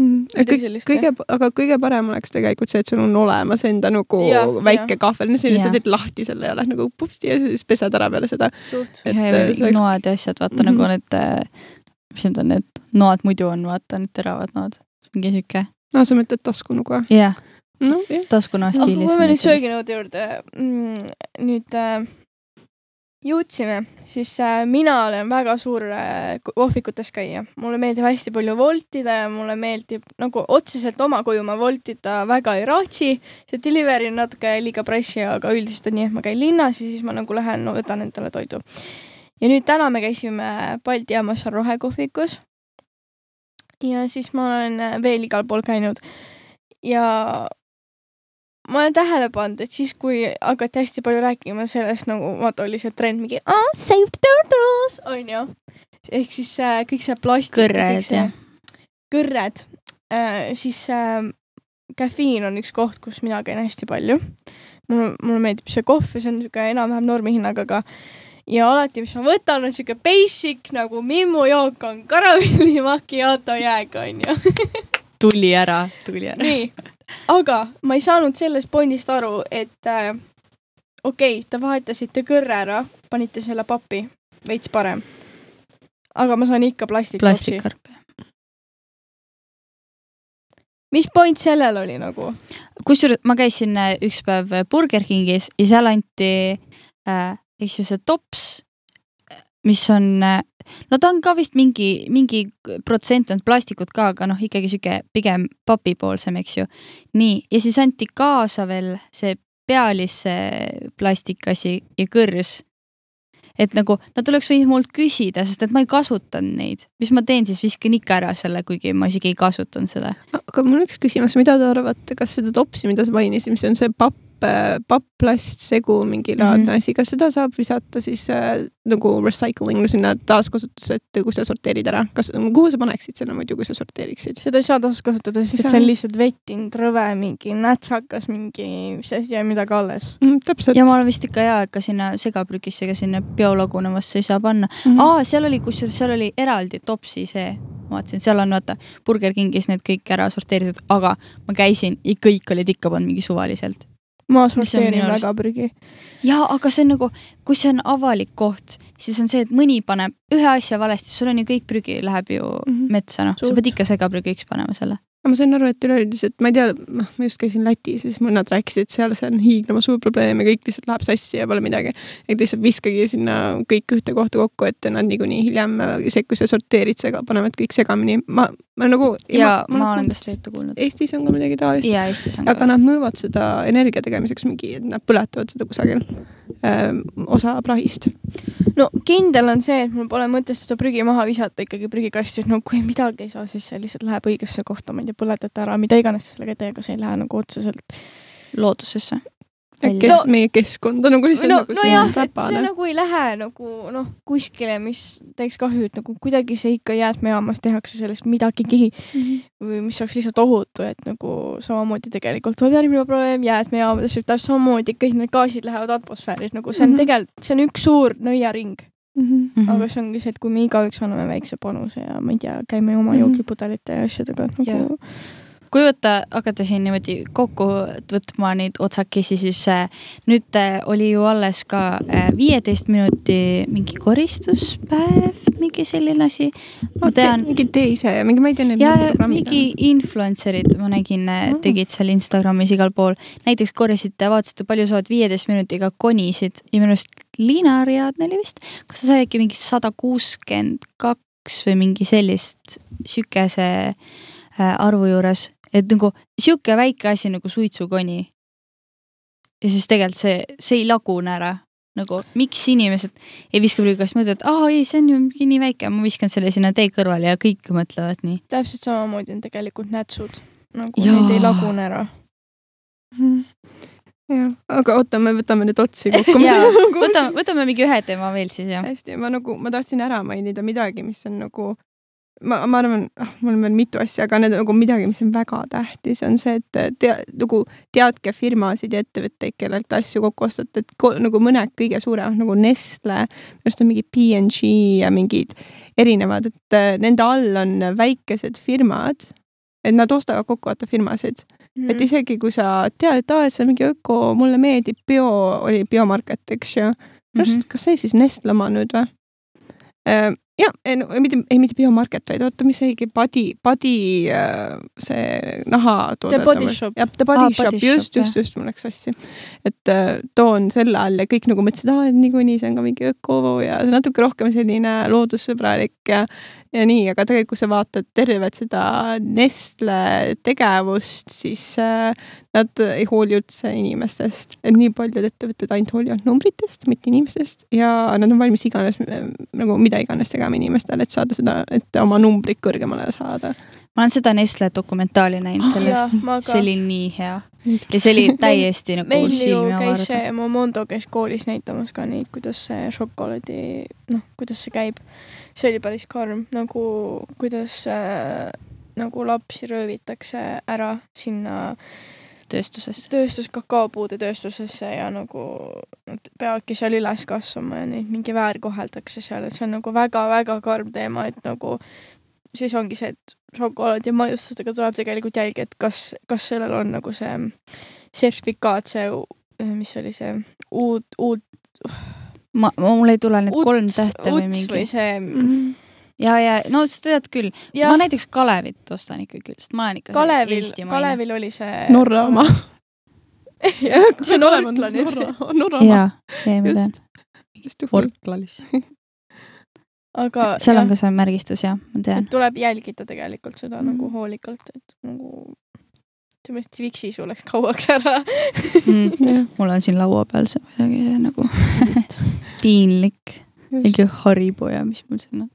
Mm. kõik, kõige, aga kõige parem oleks tegelikult see, et sul on olemas enda nagu ja, väike kahvel, selline, sa teed lahti selle ja lähed nagu pupsti ja siis pesed ära peale seda. et ja, ja, oleks... noad ja asjad, vaata mm -hmm. nagu need, äh, mis need on, need noad muidu on, vaata need teravad noad, mingi sihuke. aa, sa mõtled taskunuga? jah yeah. no, yeah. taskuna stiilis. aga kui me nüüd sööginõude juurde mm,, nüüd äh, jõudsime, siis äh, mina olen väga suur äh, kohvikutes käija. mulle meeldib hästi palju voltida ja mulle meeldib nagu otseselt oma koju ma voltida väga ei raatsi. see delivery on natuke liiga pressi, aga üldiselt on nii, et ma käin linnas ja siis ma nagu lähen no,, võtan endale toidu. ja nüüd täna me käisime Balti jaamas rohekohvikus. ja siis ma olen äh, veel igal pool käinud ja ma olen tähele pannud, et siis, kui hakati hästi palju rääkima sellest nagu vaata oli see trend mingi oh, save the turtles onju. ehk siis äh, kõik see plastik. kõrred ja. kõrred äh,, siis äh, kafiin on üks koht, kus mina käin hästi palju. mulle, mulle meeldib see kohv ja see on niisugune enam-vähem normihinnaga ka. ja alati, mis ma võtan, on siuke basic nagu Mimmu jook on karamelli macchiato jääg onju. tuli ära, tuli ära. nii, aga ma ei saanud sellest pointist aru, et äh, okei okay,, te vahetasite kõrre ära, panite selle pappi, veits parem. aga ma saan ikka plastikkoopsi. plastikkarp. mis point sellel oli nagu? kusjuures ma käisin äh, üks päev Burger Kingis ja seal anti äh,, eks ju see tops, mis on no ta on ka vist mingi, mingi protsent on plastikut ka, aga noh, ikkagi sihuke pigem papipoolsem, eks ju. nii, ja siis anti kaasa veel see pealisse plastikasi ja kõrs. et nagu nad oleks võinud mult küsida, sest et ma ei kasutanud neid, mis ma teen siis, viskan ikka ära selle, kuigi ma isegi ei kasutanud seda. aga mul on üks küsimus, mida te arvate, kas seda topsi, mida sa mainisid, mis on see papp, papp-plastsegu mingi laadne mm. -hmm. asi, kas seda saab visata siis äh, nagu recycling sinna taaskasutusse, et kui sa sorteerid ära, kas, kuhu sa paneksid selle muidu, kui sa sorteeriksid? seda ei saa taaskasutada, sest et see on lihtsalt vettinud rõve, mingi nätsakas, mingi, mis asi ja midagi alles. Mm, täpselt. ja ma olen vist ikka hea, ikka sinna segaprükisse ega sinna biolagunevasse ei saa panna. Mhm. aa, seal oli, kusjuures seal oli eraldi topsi see, ma vaatasin, seal on vaata Burger Kingis need kõik ära sorteeritud, aga ma käisin ja kõik olid ikka pannud mingi suvaliselt. Ma sorteerin minu arust- väga prügi. ja aga see on nagu, kui see on avalik koht, siis on see, et mõni paneb ühe asja valesti, sul on ju kõik prügi läheb ju Mhm. metsa, noh, sa pead ikka segaprügiks panema selle. aga ma sain aru, et üleüldiselt, ma ei tea, noh, ma just käisin Lätis ja siis mõned rääkisid, et seal see on hiiglama suur probleem ja kõik lihtsalt läheb sassi ja pole midagi. et lihtsalt viskagi sinna kõik ühte kohta kokku, et nad niikuinii hiljem, see, kui sa sorteerid sega, panevad kõik segamini. ma, ma nagu. ja ma, ma olen ka seda juttu kuulnud. Eestis on ka midagi taolist. ja Eestis on aga nad müüvad seda energia tegemiseks mingi, et nad põletavad seda kusagil äh, osa prahist. no kindel on see, et mul pole mõtet seda prügi maha visata ikkagi prügikasti, et no kui midagi ei saa, siis see lihtsalt läheb õigesse kohta, ma ei tea, põletate ära, mida iganes sellega ei tee, aga see ei lähe nagu otseselt. loodusesse. Kes No- meie keskkonda nagu lihtsalt no nagu, nojah, et see nagu ei lähe nagu noh, kuskile, mis teeks kahju, et nagu kuidagi see ikka jäätmejaamas tehakse sellest midagigi või mis oleks lihtsalt ohutu, et nagu samamoodi tegelikult tuleb järgmine probleem jäätmejaamades täpselt samamoodi kõik need gaasid lähevad atmosfääris, nagu see on Mhm. tegelikult, see on üks suur nõiaring, Mm -hmm. aga see ongi see, et kui me igaüks anname väikse panuse ja ma ei tea, käime oma Mhm. joogipudelite ja asjadega, nagu kui võtta, hakata siin niimoodi kokku võtma neid otsakesi, siis äh, nüüd äh, oli ju alles ka viieteist minuti mingi koristuspäev, mingi selline asi. ma tean, mingi tee ise ja mingi, ma ei tea, ja mingi influencer'id ma nägin Mm. tegid seal Instagramis igal pool, näiteks korjasid, vaatasite, palju saavad viieteist minutiga konisid. Ja minu arust Liina Ariadne oli vist, kas ta sai äkki mingi sada kuuskümmend kaks või mingi sellist sihukese äh, arvu juures, et nagu sihuke väike asi nagu suitsukoni. ja siis tegelikult see, see ei lagune ära nagu miks inimesed ei viska prügikasti, mõtlevad, et aa ei, see on ju mingi nii väike, ma viskan selle sinna tee kõrvale ja kõik mõtlevad nii. täpselt samamoodi on tegelikult nätsud, nagu Jaa. need ei lagune ära. Mhm. jah, aga oota, me võtame nüüd otsi kokku. Jaa, võtame, võtame mingi ühe teema veel siis jah. hästi, ma nagu, ma tahtsin ära mainida midagi, mis on nagu ma, ma arvan, ah, mul on veel mitu asja, aga need nagu midagi, mis on väga tähtis, on see, et tea, nagu teadke firmasid ja ettevõtteid, kellelt asju kokku ostate, et ko, nagu mõned kõige suuremad nagu Nestle, minu arust on mingi PNG ja mingid erinevad, et äh, nende all on väikesed firmad, et nad ostavad kokku vaata firmasid Mhm. et isegi kui sa tead, et aa, et see on mingi öko, mulle meeldib bio, oli biomarket, eks ju. minu arust, kas see siis Nestle oma nüüd või? Ja ei, no, mitte, ei mitte biomarket, vaid oota, mis see oligi, Body, Body äh, see nahatoode. The Body Shop. jah, The Body Aa, Shop, just, just, just, mul läks sassi. et äh, toon selle all ja kõik nagu mõtlesid, et niikuinii see on ka mingi öko ja natuke rohkem selline loodussõbralik ja ja nii, aga tegelikult, kui sa vaatad tervet seda Nestle tegevust, siis äh, nad ei hooli üldse inimestest, et nii paljud ettevõtted ainult hoolivad numbritest, mitte inimestest. Ja nad on valmis iganes nagu mida iganes tegema inimestele, et saada seda, et oma numbrit kõrgemale saada. ma olen seda Nestle dokumentaali näinud Ah, sellest. see oli nii hea. Ja see oli täiesti nagu meil ju käis see, Momondo käis koolis näitamas ka neid, kuidas see šokolaadi, noh, kuidas see käib. See oli päris karm, nagu kuidas äh, nagu lapsi röövitakse ära sinna tööstuses. tööstus, kakaopuude tööstusesse ja nagu nad peavadki seal üles kasvama ja neid mingi väärkoheldakse seal, et see on nagu väga-väga karm teema, et nagu siis ongi see, et šokolaadi ja maiustustega tuleb tegelikult jälgi, et kas, kas sellel on nagu see sertifikaat, see, mis oli see uut, uut, ma, mul ei tule need kolm uts, tähte või uts või mingi. see Mhm. ja, ja no sa tead küll, ja ma näiteks Kalevit ostan ikkagi, sest ma olen ikka Kalevil. Kalevil oli see Norra oma. see on Orkla nüüd. Norra, Norra oma. jaa, ja ma tean. just. Orklalis. aga seal jah, on ka see märgistus jah, ma tean et. tuleb jälgida tegelikult seda Mhm. nagu hoolikalt, et nagu ütleme, et Viksi sul läks kauaks ära. Mm. mul on siin laua peal see kuidagi nagu piinlik. mingi Haribo ja mis mul siin on.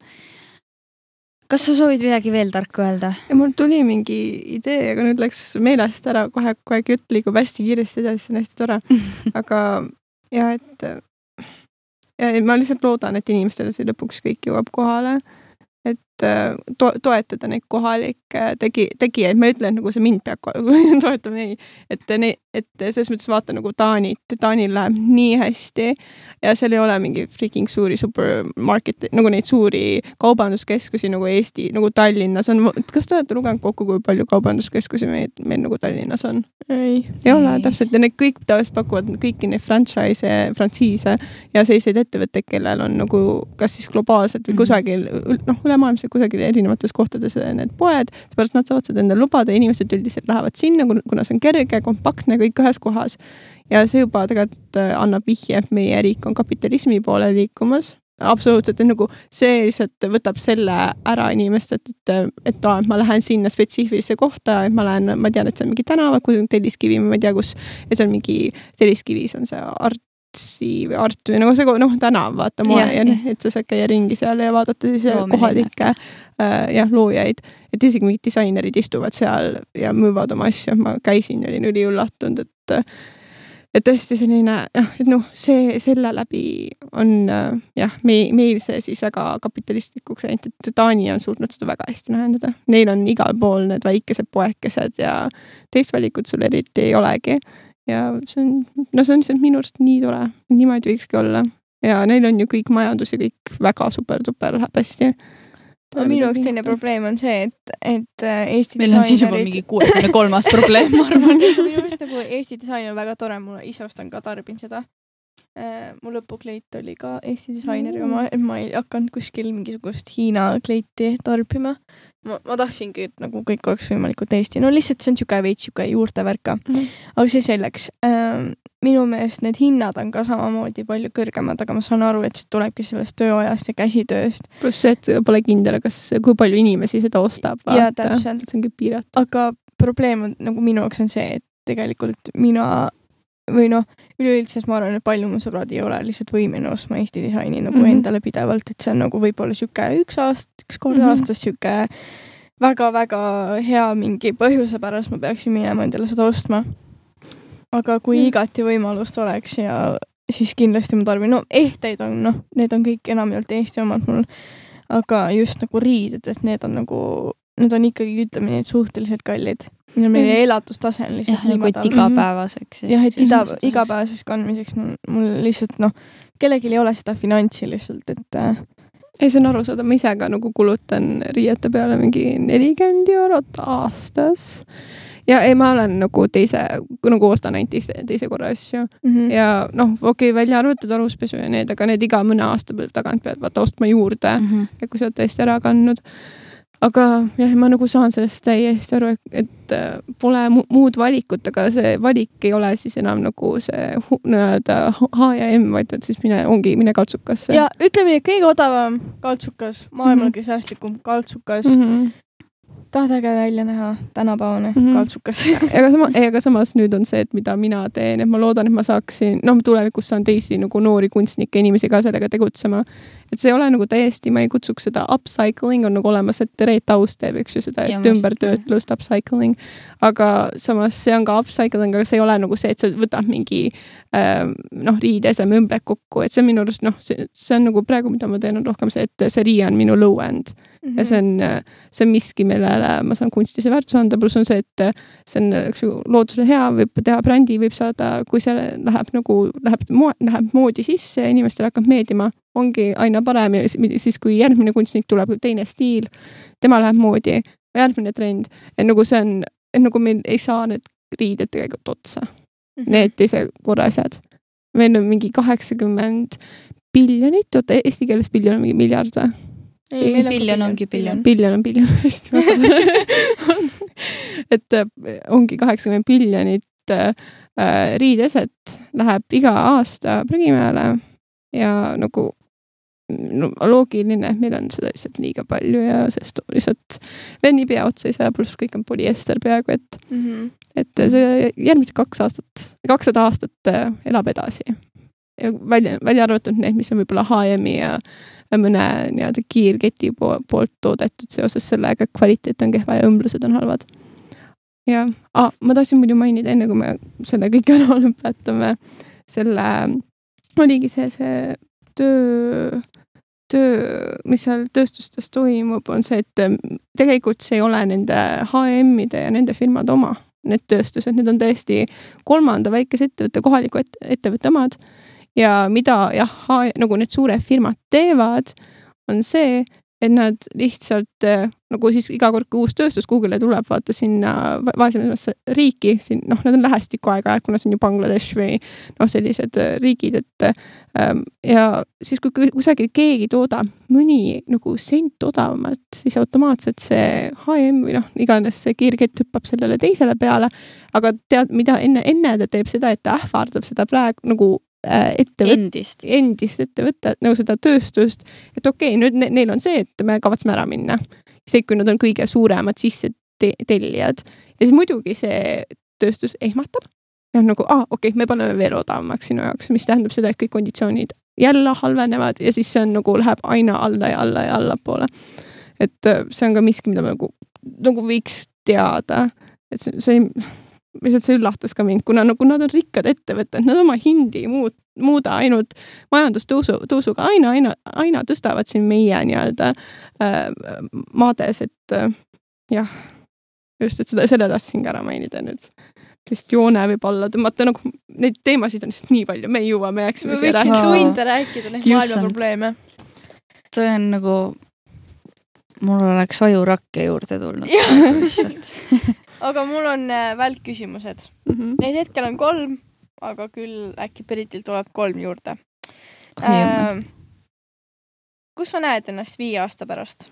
kas sa soovid midagi veel tarka öelda? mul tuli mingi idee, aga nüüd läks meelest ära kohe, aeg jutt liigub hästi kiiresti edasi, see on hästi tore. aga ja et ja ma lihtsalt loodan, et inimestele see lõpuks kõik jõuab kohale. et to toetada neid kohalikke tegi, tegijaid, ma ei ütle, et nagu see mind peab toetama, ei. et ne-, et selles mõttes vaata nagu Taanit, Taanil läheb nii hästi ja seal ei ole mingi freaking suuri supermarket, nagu neid suuri kaubanduskeskusi nagu Eesti, nagu Tallinnas on. kas te olete lugenud kokku, kui palju kaubanduskeskusi meil, meil nagu Tallinnas on? ei. ei ole täpselt ja need kõik tavaliselt pakuvad kõiki neid franchise'e, frantsiise ja selliseid ettevõtteid, kellel on nagu kas siis globaalselt või Mhm. kusagil noh, ülemaailmselt kusagil erinevates kohtades need poed, seepärast nad saavad seda endale lubada inimesed üldiselt lähevad sinna, kuna see on kerge, kompaktne, kõik ühes kohas. ja see juba tegelikult äh, annab vihje, et meie riik on kapitalismi poole liikumas absoluutselt, et nagu see lihtsalt võtab selle ära inimestelt, et, et aa, et ma lähen sinna spetsiifilisse kohta, et ma lähen, ma tean, et see on mingi tänav, kus on Telliskivi, ma ei tea, kus, ja on mingi, Telliskivis on see Artsi või Art või nagu see noh, tänav, vaata et sa saad käia ringi seal ja vaadata siis Loomeline. kohalikke äh, jah, loojaid. et isegi mingid disainerid istuvad seal ja müüvad oma asju, ma käisin ja olin üliüllatunud, et et tõesti selline jah, et noh, see selle läbi on äh, jah, me meil see siis väga kapitalistlikuks läinud, et Taani on suutnud seda väga hästi lahendada. Neil on igal pool need väikesed poekesed ja teist valikut sul eriti ei olegi. Ja see on, no see on lihtsalt minu arust nii tore, niimoodi võikski olla ja neil on ju kõik majandus ja kõik väga super-super läheb hästi. minu jaoks teine probleem on see, et, et äh, Eesti meil on siin juba mingi kuuekümne kolmas probleem, ma arvan. minu meelest nagu Eesti disain on väga tore, ma ise ostan ka, tarbin seda. Mu lõpukleit oli ka Eesti disaineri oma, et ma ei hakanud kuskil mingisugust Hiina kleiti tarbima. ma, ma tahtsingi, et nagu kõik oleks võimalikult Eesti, no lihtsalt see on sihuke veits sihuke juurtevärk ka. aga see selleks ähm,. minu meelest need hinnad on ka samamoodi palju kõrgemad, aga ma saan aru, et see tulebki sellest tööajast ja käsitööst. pluss see, et pole kindel, kas, kui palju inimesi seda ostab. Jaa, täpselt. see ongi piiratud. aga probleem on nagu minu jaoks on see, et tegelikult mina või noh, üleüldiselt ma arvan, et palju mu sõbrad ei ole lihtsalt võimeline ostma Eesti disaini nagu mm. -hmm. endale pidevalt, et see on nagu võib-olla sihuke üks aasta, üks kord mm. -hmm. aastas sihuke väga-väga hea mingi põhjuse pärast ma peaksin minema endale seda ostma. aga kui Mm. igati võimalust oleks ja siis kindlasti ma tarbin, no ehteid on noh, need on kõik enamjaolt Eesti omad mul, aga just nagu riided, et need on nagu, need on ikkagi, ütleme nii, et suhteliselt kallid. Ja meie Mm. elatustase on lihtsalt jah, nagu et igapäevaseks. jah, et ida, igapäevaseks kandmiseks no, mul lihtsalt noh, kellelgi ei ole seda finantsi lihtsalt, et äh, ei, see on arusaadav, ma ise ka nagu kulutan riiete peale mingi nelikümmend eurot aastas. ja ei, ma olen nagu teise, nagu ostan ainult teise, teise korra asju -hmm. ja noh, okei okay,, välja arvatud aluspesu ja need, aga need iga mõne aasta tagant pead vaata ostma juurde Mhm. ja kui sa oled täiesti ära kandnud. Aga jah, ma nagu saan sellest täiesti aru, et äh, pole mu muud valikut, aga see valik ei ole siis enam nagu see nii-öelda H ja M, vaid et siis mine, ongi, mine kaltsukasse. ja ütleme nii, kõige odavam kaltsukas, maailma kõige säästlikum kaltsukas mm, mm. -hmm. Tahad äge välja näha, tänapäevane mm. -hmm. kaltsukas aga sama, aga samas nüüd on see, et mida mina teen, et ma loodan, et ma saaksin, noh, tulevikus saan teisi nagu noori kunstnikke, inimesi ka sellega tegutsema. et see ei ole nagu täiesti, ma ei kutsuks seda upcycling on nagu olemas, et Reet Aus teeb, eks ju, seda ümbertöötlust, upcycling. aga samas see on ka upcycling, aga see ei ole nagu see, et sa võtad mingi noh, riideseme ümbrek kokku, et see on minu arust noh, see, see on nagu praegu, mida ma teen, on rohkem see, et see riie on minu low end ja see on, see on miski, millele ma saan kunstilise väärtuse anda, pluss on see, et see on, eks ju, loodusele hea, võib teha brändi, võib saada, kui see läheb nagu, läheb, läheb moodi sisse ja inimestele hakkab meeldima, ongi aina parem ja siis- kui järgmine kunstnik tuleb, teine stiil, tema läheb moodi, järgmine trend, et nagu see on, et nagu meil ei saa need riided tegelikult otsa. Need teise korra asjad. meil on mingi kaheksakümmend biljonit, oota eesti keeles biljon on mingi miljard või? ei, meil Biljon ongi biljon. biljon on biljon, hästi vabandust. et äh, ongi kaheksakümmend biljonit äh, riideset läheb iga aasta prügimäele ja nagu no, loogiline, meil on seda lihtsalt liiga palju ja sest lihtsalt veel nii pea otsa ei saa, pluss kõik on polüester peaaegu, et mm. -hmm. et see järgmised kaks aastat, kakssada aastat äh, elab edasi. ja välja, välja arvatud need, mis on võib-olla H&M-i ja mõne nii-öelda kiirketi po poolt toodetud seoses sellega, et kvaliteet on kehva ja õmblused on halvad. ja ah, ma tahtsin muidu mainida, enne kui me selle kõik ära lõpetame, selle oligi see, see töö, töö, mis seal tööstustes toimub, on see, et ähm, tegelikult see ei ole nende HM-ide ja nende firmade oma, need tööstused, need on täiesti kolmanda väikese ettevõtte, kohaliku et, ettevõtte omad. ja mida jah, nagu need suured firmad teevad, on see, et nad lihtsalt äh, nagu siis iga kord, kui uus tööstus Google'ile tuleb, vaata sinna va- vaesemasse riiki, siin noh, nad on lähestikku aeg-ajalt, kuna see on ju Bangladesh või noh, sellised äh, riigid, et ähm, ja siis, kui kusagil keegi toodab mõni nagu sent odavamalt, siis automaatselt see HM või noh, iganes see kiirkett hüppab sellele teisele peale. aga tead, mida enne, enne ta teeb seda, et ta ähvardab seda praegu nagu äh, ettevõtte endist. endist ettevõtet, nagu seda tööstust, et okei okay,, nüüd ne, neil on see, et me kavatseme ära minna. isegi kui nad on kõige suuremad sisse te tellijad ja siis muidugi see tööstus ehmatab ja on nagu, aa ah, okei okay,, me paneme veel odavamaks sinu jaoks, mis tähendab seda, et kõik konditsioonid jälle halvenevad ja siis see on nagu läheb aina alla ja alla ja allapoole. et äh, see on ka miski, mida ma nagu, nagu võiks teada, et see, see lihtsalt see üllatas ka mind, kuna nagu nad on rikkad ettevõtted, nad oma hindi ei muut-, muuda ainult majandustõusu, tõusuga aina, aina, aina tõstavad siin meie nii-öelda äh, maades, et äh, jah, just, et seda, selle tahtsin ka ära mainida nüüd. lihtsalt joone võib alla tõmmata, nagu neid teemasid on lihtsalt nii palju, me ei jõua, me me jääksime siia võiksime rääkima. tunde rääkida neid maailma probleeme. see on nagu, mul oleks ajurakke juurde tulnud lihtsalt. aga mul on äh, välkküsimused. Mhm. Neid hetkel on kolm, aga küll äkki Beritil tuleb kolm juurde äh,. kus sa näed ennast viie aasta pärast?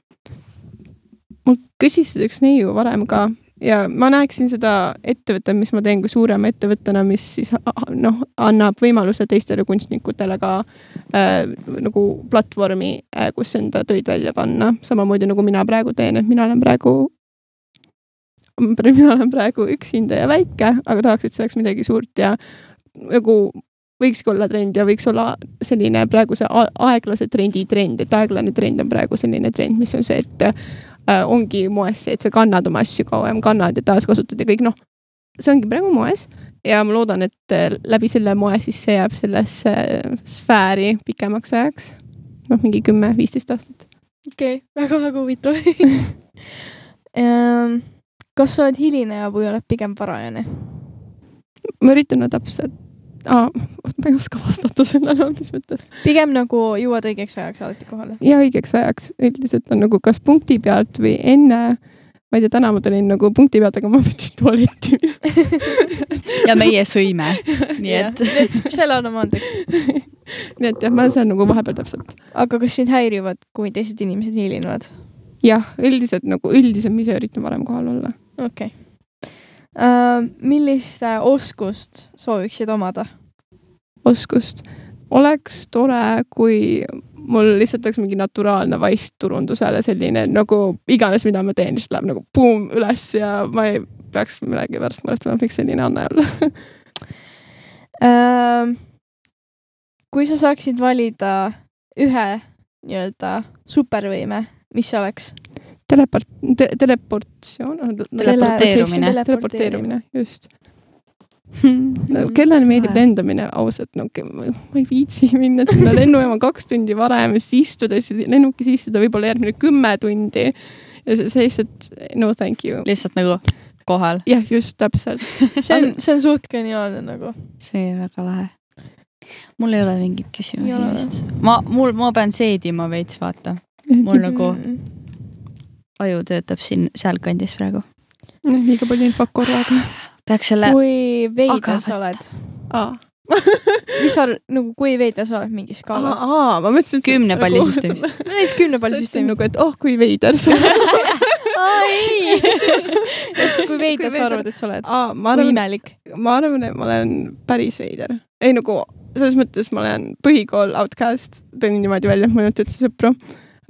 mul küsis üks neiu varem ka ja ma näeksin seda ettevõtet, mis ma teen kui suurema ettevõttena, mis siis a- a- noh, annab võimaluse teistele kunstnikutele ka äh, nagu platvormi äh,, kus enda töid välja panna, samamoodi nagu mina praegu teen, et mina olen praegu mina olen praegu üksinda ja väike, aga tahaks, et see oleks midagi suurt ja nagu võikski olla trend ja võiks olla selline praeguse aeglase trendi trend, et aeglane trend on praegu selline trend, mis on see, et äh, ongi moes see, et sa kannad oma asju kauem, kannad ja taaskasutad ja kõik noh, see ongi praegu moes ja ma loodan, et äh, läbi selle moe siis see jääb sellesse äh, sfääri pikemaks ajaks. noh, mingi kümme-viisteist aastat. okei okay,, väga-väga huvitav ähm. kas sa oled hilineja või oled pigem varajane? ma üritan no täpselt ah,, ma ei oska vastata sellele, mis mõttes. pigem nagu jõuad õigeks ajaks alati kohale. ja õigeks ajaks üldiselt on nagu kas punkti pealt või enne. ma ei tea, täna ma tulin nagu punkti pealt, aga ma pidin tualetti ja meie sõime, nii et. selle anname andeks. nii et jah, ma olen seal nagu vahepeal täpselt. aga kas sind häirivad, kui teised inimesed hilinevad? jah, üldiselt nagu üldiselt ma ise üritan varem kohal olla. Okei okay.. millist äh, oskust sooviksid omada? oskust. oleks tore, kui mul lihtsalt oleks mingi naturaalne vaist turundusele selline nagu iganes, mida ma teen, lihtsalt läheb nagu buum üles ja ma ei peaks millegipärast muretsema, miks selline anne olla. Ähm, kui sa saaksid valida ühe nii-öelda supervõime, mis see oleks? Teleport te,, teleportatsioon. Teleporteerumine. teleporteerumine, just. no kellele meeldib Lahe. lendamine, ausalt, no ma ei viitsi minna sinna lennujaama kaks tundi varem ja siis istuda, siis lennukis istuda võib-olla järgmine kümme tundi. ja see, see lihtsalt, no thank you. lihtsalt nagu kohal, jah, just täpselt. see on, see on suht geniaalne nagu. see on väga lahe. mul ei ole mingeid Ei küsimusi vist. ma, mul, ma pean seedima veits, vaata. mul nagu Mm. Aju töötab siin sealkandis praegu. liiga palju infot korraga. peaks selle, kui veide Aga sa oled, mis sa, nagu kui veide sa oled mingis skaalas? aa, ma mõtlesin. Kümnepallisüsteemis. no näiteks kümnepallisüsteem. nagu, et oh, kui veider sa oled. aa ei, kui veide Kui sa veider. arvad, et sa oled? arvan, imelik. ma arvan, et ma olen päris veider. ei nagu selles mõttes ma olen põhikool outcast, tulin niimoodi välja, et mul ei olnud üldse sõpru.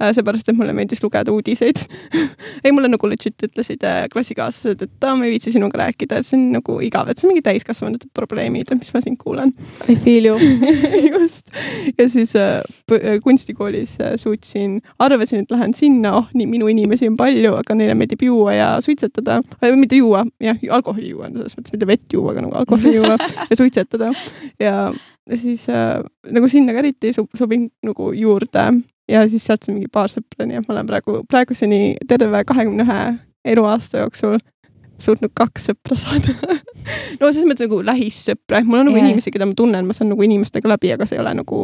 seepärast, et mulle meeldis lugeda uudiseid. ei, mulle nagu legit ütlesid äh, klassikaaslased, et aa, ma ei viitsi sinuga rääkida, et see on nagu igav, et see on mingi täiskasvanute probleemid, et mis ma sind kuulan. I feel you. just. ja siis äh, äh, kunstikoolis äh, suutsin, arvasin, et lähen sinna, oh nii minu inimesi on palju, aga neile meeldib juua ja suitsetada. mitte juua, jah, alkoholi juua, selles mõttes mitte vett juua, aga nagu alkoholi juua ja suitsetada. ja ja siis äh, nagu sinna ka eriti sob- sobin nagu juurde ja siis sealt sai mingi paar sõpra, nii et ma olen praegu, praeguseni terve kahekümne ühe eluaasta jooksul suutnud kaks sõpra saada. no selles mõttes nagu lähissõpra, mul on nagu Jaa. inimesi, keda ma tunnen, ma saan nagu inimestega läbi, aga see ei ole nagu,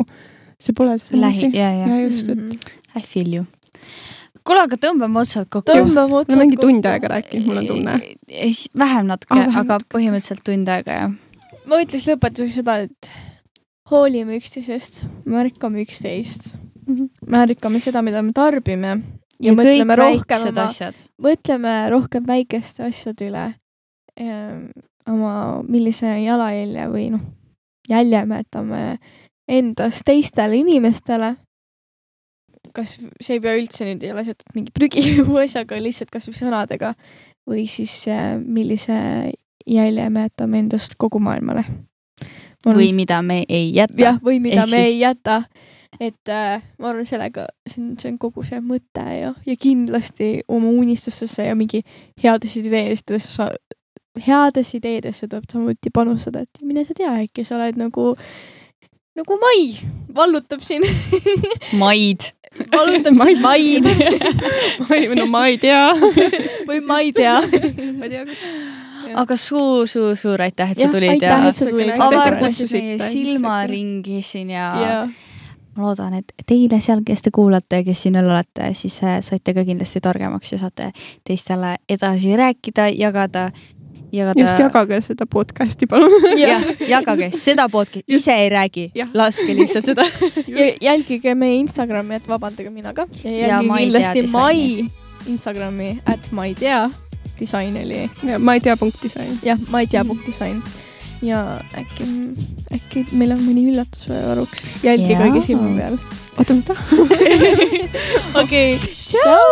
see pole see lähi, ja, ja, ja just, et Mhm. I feel you. kuule, aga tõmbame otsad kokku. tõmbame ma otsad olen mingi tund aega rääkinud, mul on tunne. vähem natuke vähem aga põhimõtteliselt tund aega jah. ma ütleks lõpetuseks seda, et hoolime üksteisest, märkame üksteist, märkame seda, mida me tarbime ja, ja mõtleme rohkem oma, asjad. mõtleme rohkem väikeste asjade üle ähm,. oma, millise jalajälje või noh, jälje me jätame endast teistele inimestele. kas see ei pea üldse nüüd ei ole seotud mingi prügivõu asjaga, lihtsalt kasvõi sõnadega või siis äh, millise jälje me jätame endast kogu maailmale. või mida me ei jäta jah,. või mida Ehk me siis- ei jäta. Et äh, ma arvan, sellega see on, see on kogu see mõte ja, ja kindlasti oma unistustesse ja mingi headesse ideedesse, headesse ideedesse tuleb samuti panustada, et mine sa tea, äkki sa oled nagu, nagu mai, vallutab siin, maid. vallutab siin maid ma ei, no ma ei tea. või ma ei tea. ma ei tea. aga suur-suur-suur aitäh, et sa tulid ja sa avardasid meie silmaringi siin ja ja ma loodan, et teile seal, kes te kuulate ja kes siin veel olete, siis äh, saite ka kindlasti targemaks ja saate teistele edasi rääkida, jagada, jagada. just jagage seda podcast'i, palun. jah, jagage seda podcast'i, ise ei räägi laske lihtsalt seda. ja jälgige meie Instagrami, et vabandage mina ka. ja jälgige kindlasti. Mai Instagrami, et ma ei tea, disain oli ma ei tea punkt disain. jah, ma ei tea punkt disain. Ja äkki, äkki meil on mõni üllatus varuks. jälgige kõige silma peal. oota, mida? okei, tšau.